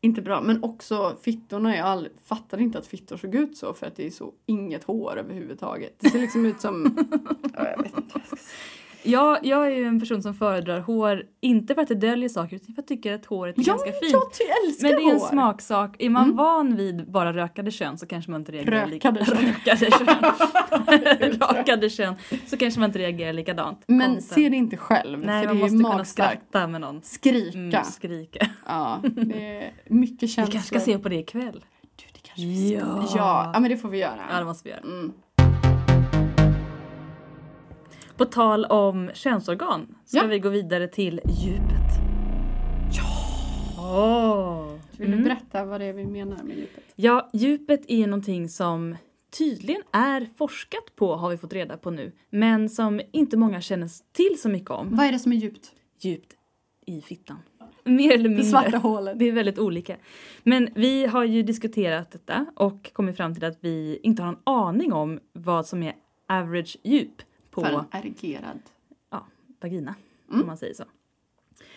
Inte bra. Men också fittorna. Jag all, fattar inte att fittor såg ut så för att det är så inget hår överhuvudtaget. Det ser liksom ut som... [laughs] Ja, jag vet inte vad jag ska säga. Jag, jag är ju en person som föredrar hår, inte för att det döljer saker utan för att jag tycker att håret är Ja, ganska fint. jag älskar Men det är en hår. smaksak. Är man van vid bara rökade kön så kanske man inte reagerar Rökade kön. Rökade kön. [laughs] Rakade kön. Så kanske man inte reagerar likadant. Men Content. se det inte själv. Nej, för man det är måste kunna skratta med någon. Skrika. Mm, skrika. Ja, det är mycket Vi känslor. kanske ska se på det ikväll. Du, det kanske vi ska. Ja. ja, men det får vi göra. Ja, det måste vi göra. Mm. På tal om könsorgan ska Ja. vi gå vidare till djupet. Ja! Vill du berätta vad det är vi menar med djupet? Ja, djupet är någonting som tydligen är forskat på har vi fått reda på nu. Men som inte många känner till så mycket om. Vad är det som är djupt? Djupt i fittan. Mer eller mindre. Det svarta hålet. Det är väldigt olika. Men vi har ju diskuterat detta och kommit fram till att vi inte har en aning om vad som är average djup på För en erigerad. ja, vagina, Mm. om man säger så.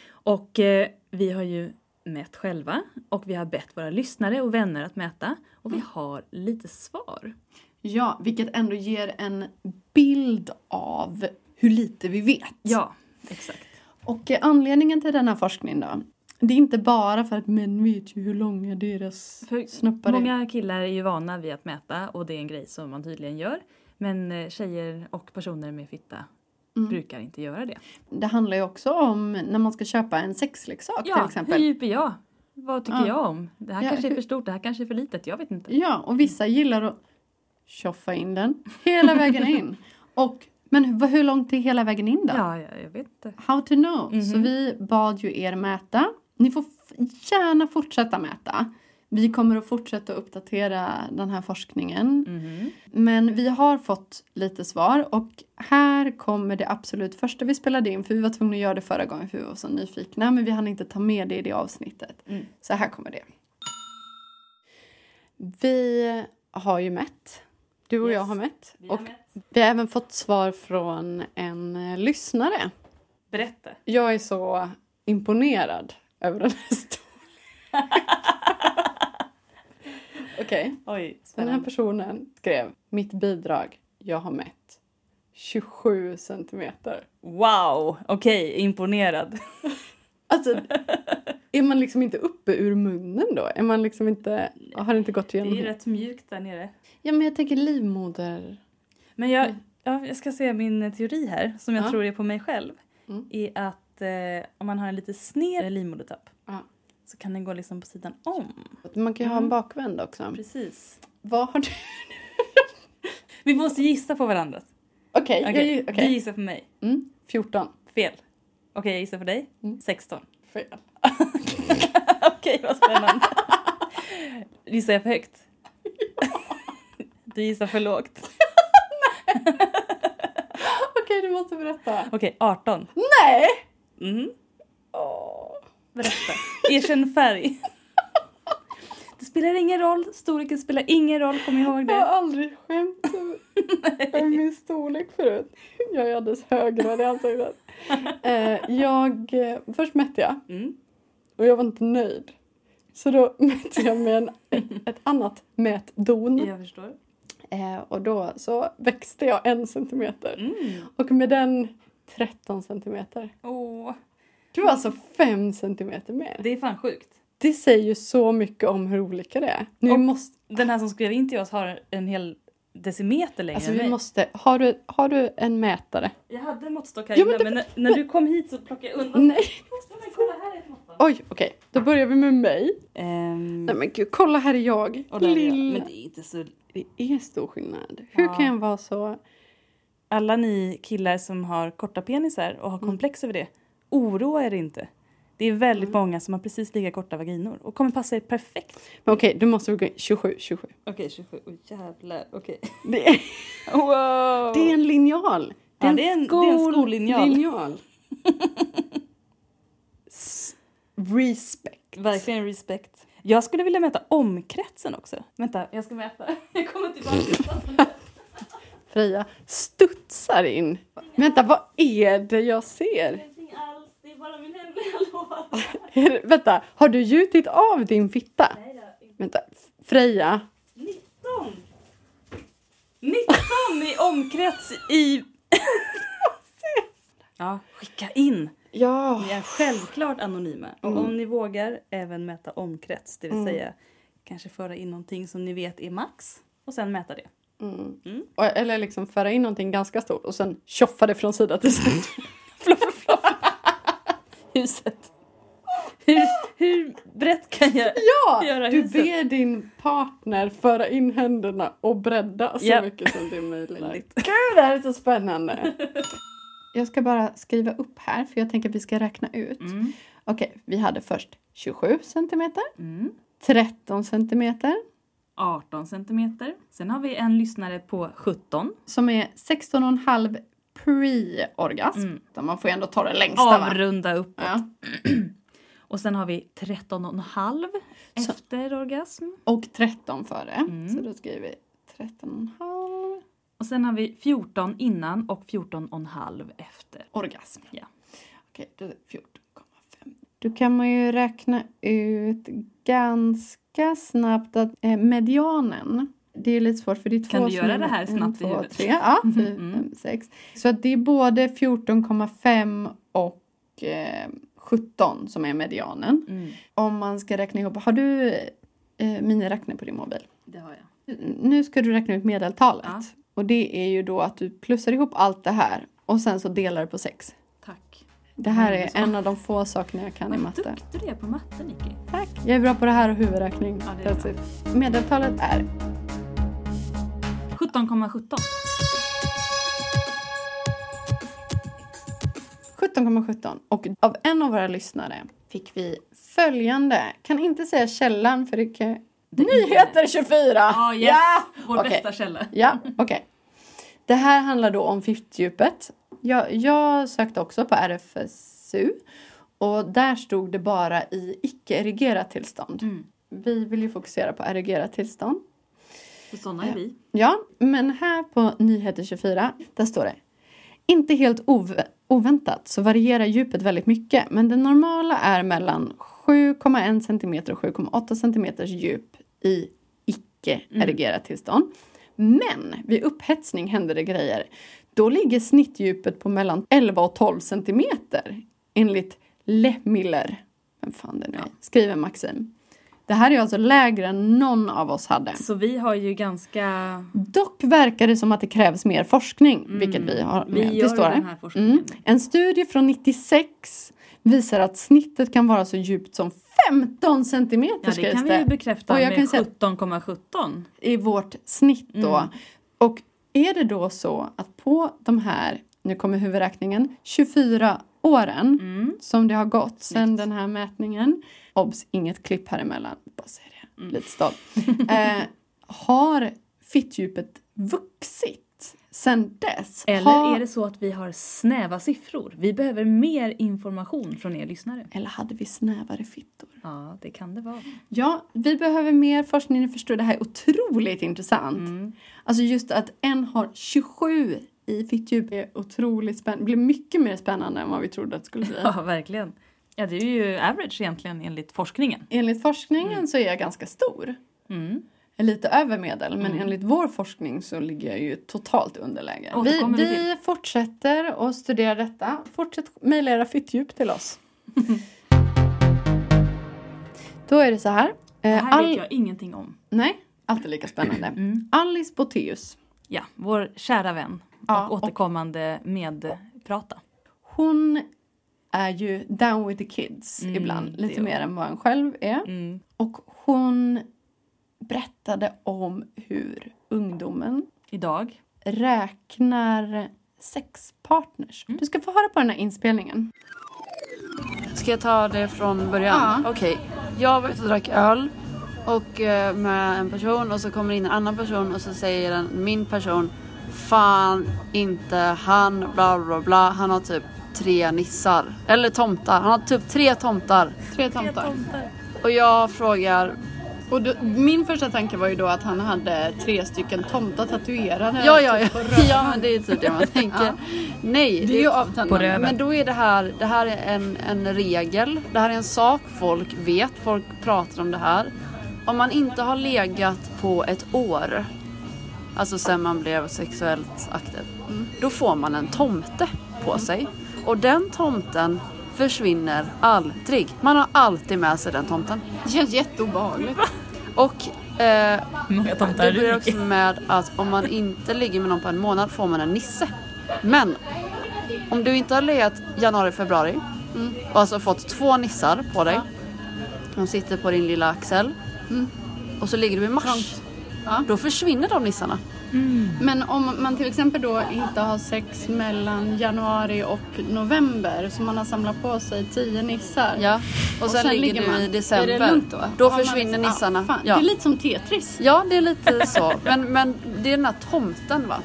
Och eh, vi har ju mätt själva och vi har bett våra lyssnare och vänner att mäta och Mm. vi har lite svar. Ja, vilket ändå ger en bild av hur lite vi vet. Ja, exakt. Och eh, anledningen till denna forskning då? Det är inte bara för att män vet ju hur långa deras För snoppar är. Många killar är ju vana vid att mäta och det är en grej som man tydligen gör. Men eh, tjejer och personer med fitta Mm. brukar inte göra det. Det handlar ju också om när man ska köpa en sexleksak till Ja, exempel. hur djup är jag? Vad tycker Ja. jag om? Det här Ja, kanske är för stort, det här kanske är för litet, jag vet inte. Ja, och vissa gillar att tjoffa in den hela vägen in. [laughs] Och, men hur långt är hela vägen in då? Ja, jag, vet inte. How to know. Mhm. Så vi bad ju er mäta. Ni får gärna fortsätta mäta. Vi kommer att fortsätta uppdatera den här forskningen. Mhm. Men vi har fått lite svar och här kommer det absolut första vi spelade in för vi var tvungna att göra det förra gången för vi var så nyfikna men vi hann inte ta med det i det avsnittet. Mm. Så här kommer det. Vi har ju mätt. Du och jag Yes. har mätt. Vi och mätt. vi har även fått svar från en eh, lyssnare. Berätta. Jag är så imponerad över den här [laughs] storleken. Okej, Oj, den här personen skrev mitt bidrag, jag har mätt 27 centimeter. Wow, okej, imponerad. [laughs] Alltså, är man liksom inte uppe ur munnen då? Är man liksom inte, har det inte gått Det är igenom? rätt mjukt där nere. Ja, men jag tänker livmoder. Men jag, ja, jag ska säga min teori här, som jag Ja. tror är på mig själv. Mm. Är att eh, om man har en lite sned livmodertapp. Så kan den gå liksom på sidan om. Man kan ju ha en Mm. bakvänd också. Precis. Vad har du? [laughs] Vi måste gissa på varandra. Okej, Okej, jag- Du okej. gissar på mig. Mm, 14. Fel. Okej, jag gissar på dig. Mm. 16. Fel. [laughs] Okej, vad spännande. [laughs] Gissar jag för högt? Du gissar för lågt. Okej, du måste berätta. Okej, 18. Nej! Mhm. Åh. Berätta. Erkänn färg. Det spelar ingen roll. Storleken spelar ingen roll. Kom ihåg Jag har det. aldrig skämt över [laughs] min storlek förut. Jag är alldeles högröd i ansiktet. Eh, jag, eh, först mätte jag Mm. och jag var inte nöjd. Så då [laughs] mätte jag med en, ett annat mätdon. Jag förstår. Eh, och då så växte jag en centimeter. Mm. Och med den 13 centimeter. Åh, Du var alltså 5 centimeter mer. det är fan sjukt. Det säger ju så mycket om hur olika det är. Nu Och- måste, Den här som skrev in till oss har en hel decimeter längre alltså än vi mig. måste, har du, har du en mätare? Jag hade en måttstock här Ja, inne men men, det- när, när du kom hit så plockade jag undan Nej. Men kolla här är ett måttstock. Oj, okej. Då börjar vi med mig. Ehm, Nej men gud, kolla här är jag. och där är jag. Lilla. Men det är inte så... Det är stor skillnad. Hur Ja. kan jag vara så... Alla ni killar som har korta penisar och har komplex över det, oroa er inte. Det är väldigt många som har precis lika korta vaginor och kommer passa er perfekt. Men okej, du måste gå in. 27, 27. Okej, 27. Åh jävlar. Okej. [laughs] Det är, [laughs] Wow! det är en linjal. Ja, det är en- det är en skollinjal. linjal. [laughs] Respect. Verkligen respect. Jag skulle vilja mäta omkretsen också. Vänta, jag ska mäta. Jag kommer tillbaka. Freja studsar in. Vänta, vad är det jag ser? Ingenting alls. Det är Är det, vänta, har du gjutit av din fitta? Vänta, Freja. 19! 19 i omkrets i... [laughs] ja, skicka in. Ja. Ni är självklart anonyma. Och om ni vågar även mäta omkrets, det vill säga kanske föra in någonting som ni vet är max och sen mäta det. Och- Eller liksom föra in någonting ganska stort och sen tjoffa det från sida till sida. [laughs] Huset. Hur, hur brett kan jag Ja! göra Du huset? ber din partner föra in händerna och bredda så Japp. mycket som det är möjligt. Gud, det här är så spännande! [laughs] Jag ska bara skriva upp här för jag tänker att vi ska räkna ut. Mm. Okej, vi hade först 27 centimeter, Mm. 13 centimeter 18 centimeter. Sen har vi en lyssnare på 17. som är 16,5 pre-orgasm. Mm. Man får ju ändå ta det längsta va? Avrunda uppåt. Ja. [clears throat] Och sen har vi 13,5 Så- efter orgasm. Och 13 före. Mm. Så då skriver vi 13,5 Och sen har vi 14 innan och 14,5 efter. orgasm. Ja. Okej, då är det 14,5. Då kan man ju räkna ut ganska snabbt att eh, medianen det är lite svårt för det är två Kan du göra det här en, snabbt i två, huvudet? Tre, ja, fyra, Mm. sex. Så det är både 14,5 och eh, 17 som är medianen. Mm. Om man ska räkna ihop, har du eh, miniräknare på din mobil? Det har jag. Nu ska du räkna ut medeltalet. Ja. Och det är ju då att du plussar ihop allt det här och sen så delar du på sex. Tack. Det här Mm, är en av de få sakerna jag kan i Vad matte. duktig du är på matte, Nicky. Tack. Jag är bra på det här och huvudräkning. Ja, det är. Medeltalet är 17,17. 17,17 och av en av våra lyssnare fick vi följande. Kan inte säga källan för det kan... Nyheter 24! Ah, yes. Ja! Vår Okej. bästa källa. Ja, okej. Det här handlar då om fiftdjupet. Jag, jag sökte också på RFSU och där stod det bara i icke-erigerat tillstånd. Mm. Vi vill ju fokusera på erigerat tillstånd. För sådana är vi. Ja, men här på Nyheter 24, där står det. Inte helt ov- oväntat så varierar djupet väldigt mycket, men det normala är mellan 7,1 cm och 7,8 cm djup i icke-erigerat tillstånd. Men vid upphetsning händer det grejer. Då ligger snittdjupet på mellan 11 och 12 cm enligt Lemiller. Vem fan det nu är, skriver Maxim. Det här är alltså lägre än någon av oss hade. Så vi har ju ganska... Dock verkar det som att det krävs mer forskning, vilket vi har Mm. Vi med. gör det står den här. här forskningen. Mm. En studie från 96 visar att snittet kan vara så djupt som 15 centimeter Ja, det kan vi ju bekräfta Och jag med kan säga- 17,17. i vårt snitt då. Mm. Och är det då så att på de här, nu kommer huvudräkningen, 24 åren Mm. som det har gått sedan den här mätningen, obs, inget klipp här emellan, bara säger det, Mm. lite stolt, eh, har fittdjupet vuxit sen dess? Eller har, är det så att vi har snäva siffror? Vi behöver mer information från er lyssnare. eller hade vi snävare fittor? Ja, det kan det vara. Ja, vi behöver mer forskning. Ni förstår, det här är otroligt intressant. Mm. Alltså just att en har 27 i fittdjup är otroligt spännande. Det blir mycket mer spännande än vad vi trodde att det skulle bli. Ja, verkligen. Ja, det är ju average egentligen enligt forskningen. Enligt forskningen så är jag ganska stor. Mm. Lite över medel, men enligt vår forskning så ligger jag ju totalt underläge. Vi, vi fortsätter att studera detta. Fortsätt mejla era fittdjup till oss. [laughs] Då är det så här. Det Eh, här All- vet jag ingenting om. Nej, alltid lika spännande. Mm. Alice Boteus. Ja, vår kära vän Ja, och och- återkommande medprata. Hon är ju down with the kids Mm, ibland. Lite mer än vad en själv är. Mm. Och hon berättade om hur ungdomen Idag. räknar sexpartners. Mm. Du ska få höra på den här inspelningen. Ska jag ta det från början? Ja. Okej. Jag var ute och drack öl och eh, med en person och så kommer in en annan person och så säger den, min person Fan inte han bla bla bla. Han har typ tre nissar. Eller tomtar. Han har typ tre tomtar. Tre tomtar. Och jag frågar Och då, min första tanke var ju då att han hade tre stycken tomtar tatuerade. Ja ja ja. typ. [laughs] Ja men det är typ det man [laughs] tänker. Ja. Nej. Det är ju avtändande. Men då är det här, det här är en, en regel. Det här är en sak folk vet. Folk pratar om det här. Om man inte har legat på ett år, alltså sen man blev sexuellt aktiv, då får man en tomte på sig. Och den tomten försvinner aldrig. Man har alltid med sig den tomten. Det känns jätteobehagligt. Och eh, det blir också med att om man inte ligger med någon på en månad får man en nisse. Men om du inte har legat januari, februari och alltså fått två nissar på dig. De sitter på din lilla axel. Och så ligger du i mars. Ja. Då försvinner de nissarna. Men om man till exempel då inte har sex mellan januari och november så man har samlat på sig tio nissar. Ja. Och, sen, ligger, du man. i december. Då? Då Har försvinner liksom- nissarna. Ah. Ja. Det är lite som Tetris. ja, det är lite så. Men, men det är den här tomten va.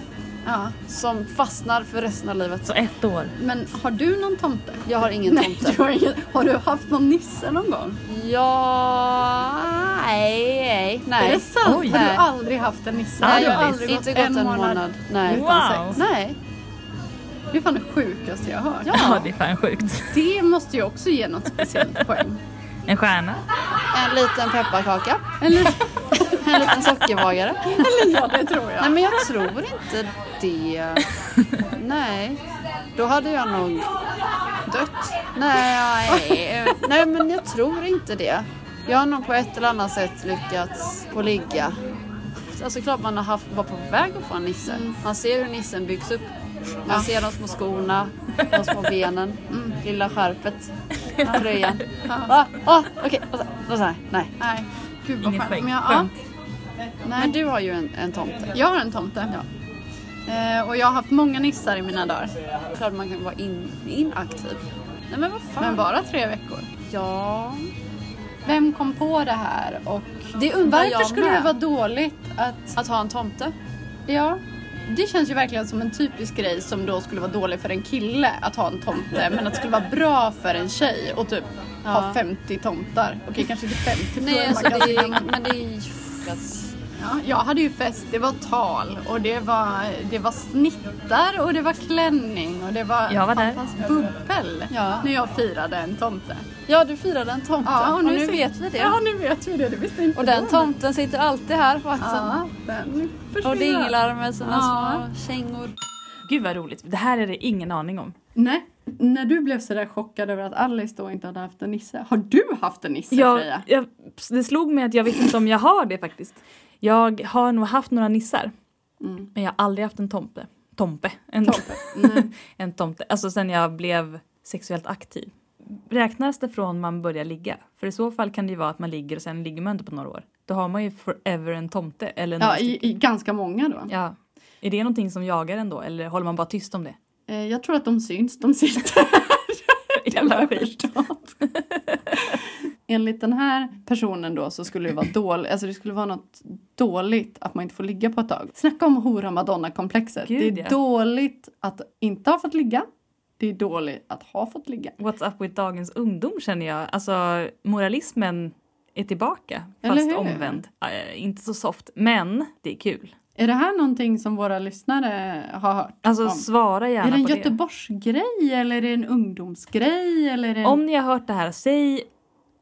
Ja. Som fastnar för resten av livet. Så ett år. Men har du någon tomte? Jag har ingen Nej, tomte. du har, ingen. har du haft någon nisse någon gång? Ja, nej, nej, nej. Är det sant? Oj. har du Nej. aldrig haft en nisse? Nej, jag har aldrig inte gått gått en månad. Nej. utan Wow. sex? Nej. Det är fan det sjukaste jag har hört. Ja, det är fan sjukt. Det måste ju också ge något speciellt poäng. En stjärna. En liten pepparkaka. Eller, [laughs] En liten sockerbagare. [laughs] eller ja, det tror jag. Nej, men jag tror inte det. [laughs] Nej. Då hade jag nog dött. Nej, [laughs] nej, men jag tror inte det. Jag har nog på ett eller annat sätt lyckats få ligga. Alltså klart man har haft, var på väg att få en nisse. Man ser hur nissen byggs upp. Man ser de små skorna, de små benen, lilla skärpet, tröjan. Ah, ah, Okej, och så- och så här. Nej. Nej, gud vad Inget skönt. ja, Skönt. Nej. Men du har ju en, en tomte. Jag har en tomte. Eh, och jag har haft många nissar i mina dagar. Klart man kan vara in, inaktiv. Nej men vad fan. Men bara tre veckor. Ja. Vem kom på det här och Det undrar varför jag skulle med. det vara dåligt att... Att ha en tomte. Ja, det känns ju verkligen som en typisk grej som då skulle vara dålig för en kille att ha en tomte men att det skulle vara bra för en tjej och typ ha Ja. 50 tomtar. Okej, kanske inte 50 för då Nej alltså det är, men det är Ja, jag hade ju fest, det var tal och det var, det var snittar och det var klänning och det var Jag var där. bubbel Ja. när jag firade en tomte. Ja du firade en tomte och nu, ser- vet vi det. Ja, nu vet vi det. Det visste inte och den tomten sitter alltid här på axeln. Ja, den försvinner. och dinglar med sina Ja. små kängor. Gud vad roligt. Det här är det ingen aning om. Nej, när du blev sådär chockad över att Alice då inte hade haft en nisse. Har du haft en nisse Jag, Freja? jag, det slog mig att jag vet inte om jag har det faktiskt. Jag har nog haft några nissar. Mm. Men jag har aldrig haft en tomte. Tompe. En Tomte. Nej. [laughs] en tomte. Alltså sen jag blev sexuellt aktiv. Räknas det från man börjar ligga? För i så fall kan det ju vara att man ligger och sen ligger man inte på några år. Då har man ju forever en tomte. Eller Ja, i, i ganska många då. ja. Är det någonting som jagar en då? Eller håller man bara tyst om det? Eh, Jag tror att de syns, de sitter Jävla [laughs] Jag har skit. förstått. [laughs] Enligt den här personen då så skulle det vara dåligt, alltså det skulle vara något dåligt att man inte får ligga på ett tag. Snacka om hora madonna-komplexet. Gud, Det är ja. dåligt att inte ha fått ligga. Det är dåligt att ha fått ligga. What's up with dagens ungdom känner jag. Alltså moralismen är tillbaka. Fast omvänd. Äh, inte så soft. Men det är kul. Är det här någonting som våra lyssnare har hört? Alltså om? svara gärna är det en på det. Göteborgsgrej eller är det en ungdomsgrej? Eller är det en... Om ni har hört det här, säg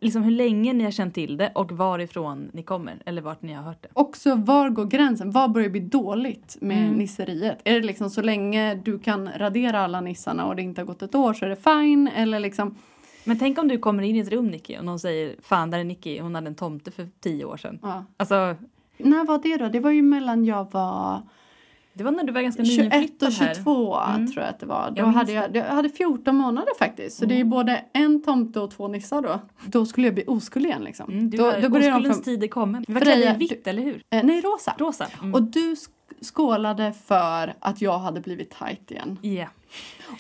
liksom hur länge ni har känt till det och varifrån ni kommer. Eller vart ni har hört det. Också var går gränsen? Vad börjar bli dåligt med Mm. nisseriet? Är det liksom så länge du kan radera alla nissarna och det inte har gått ett år så är det fine? Eller liksom, Men tänk om du kommer in i ett rum Nicky och någon säger fan där är Nicky, hon hade en tomte för tio år sedan. ja. Alltså När var det då? Det var ju mellan jag var Det var när du var ganska 21 nyinflyttad och här. 22 Mm. tror jag att det var. Då Jag hade jag, jag hade 14 månader faktiskt. Så det är ju både en tomte och två nissar då. Då skulle jag bli oskuld igen liksom. Mm, du då, då oskuldens från, tid är kommen. Vi var klädda i vitt, eller hur? eh, nej, rosa. Rosa. Mm. Och du sk- skålade för att jag hade blivit tight igen. Ja.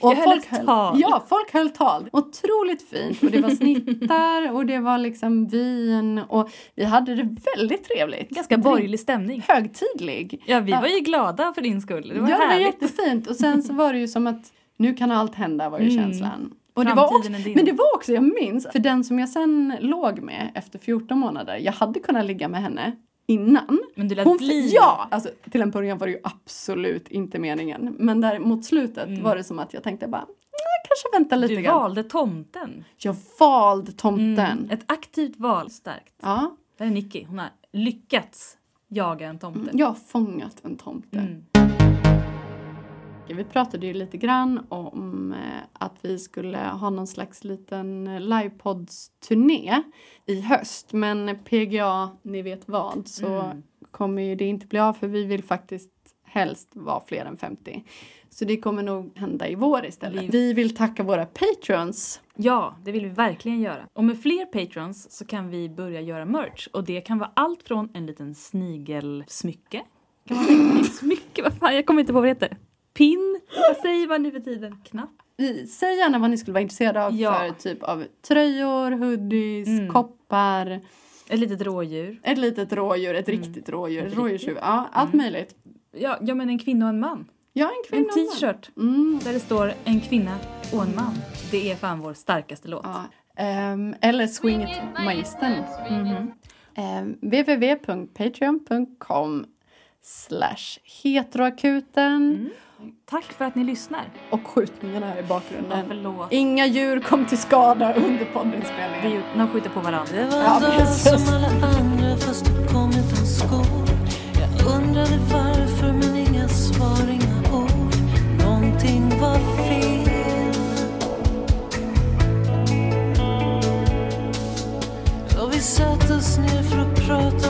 Och Jag höll ett tal. Ja, folk höll tal. Otroligt fint. Och det var snittar och det var liksom vin. Och vi hade det väldigt trevligt. Ganska borgerlig stämning. Högtidlig. Ja, vi var ju glada för din skull. Det var ja, det var härligt. jättefint. Och sen så var det ju som att nu kan allt hända var ju Mm. känslan. Och det var också, men det var också, jag minns, för den som jag sen låg med efter 14 månader, jag hade kunnat ligga med henne innan. Men du lät Hon, bli. ja! Alltså, till en början var det ju absolut inte meningen. Men där mot slutet Mm. var det som att jag tänkte bara, "Nej, kanske vänta lite Du grann. valde tomten. Jag valde tomten. Mm. Ett aktivt val. Starkt. Ja, Det är Nicky. Hon har lyckats jaga en tomte. jag har fångat en tomte. Mm. Vi pratade ju lite grann om eh, att vi skulle ha någon slags liten livepods-turné i höst. Men PGA, ni vet vad, så Mm. kommer ju det inte bli av för vi vill faktiskt helst vara fler än 50. Så det kommer nog hända i vår istället. Vi- Vi vill tacka våra patrons. Ja, det vill vi verkligen göra. Och med fler patrons så kan vi börja göra merch. Och det kan vara allt från en liten snigelsmycke. Kan man säga [laughs] smycke? Vad fan, jag kommer inte på vad det heter. Pin? Vad säger man nu för tiden? Knapp? Säg gärna vad ni skulle vara intresserade av Ja. för typ av tröjor, hoodies, Mm. koppar, Ett litet rådjur. ett litet rådjur, ett Mm. riktigt rådjur, Ett rådjurshuvud. Ja, allt Mm. möjligt. Ja, ja, men en kvinna och en man. Ja, en En kvinna. man. t-shirt Mm. där det står en kvinna och en man. Det är fan vår starkaste låt. Ja. Ehm, eller Swing It Magistern. Mhm. Um, www.patreon.com slash heteroakuten Mm. Tack för att ni lyssnar. och skjutningarna här i Ja, bakgrunden. förlåt. Inga djur kom till skada under poddinspelningen. de skjuter på varandra. Det var Ja, precis. som alla andra fast du kom utan skor Jag undrade varför men inga svar, inga ord Någonting var fel Och vi satte oss ner för att prata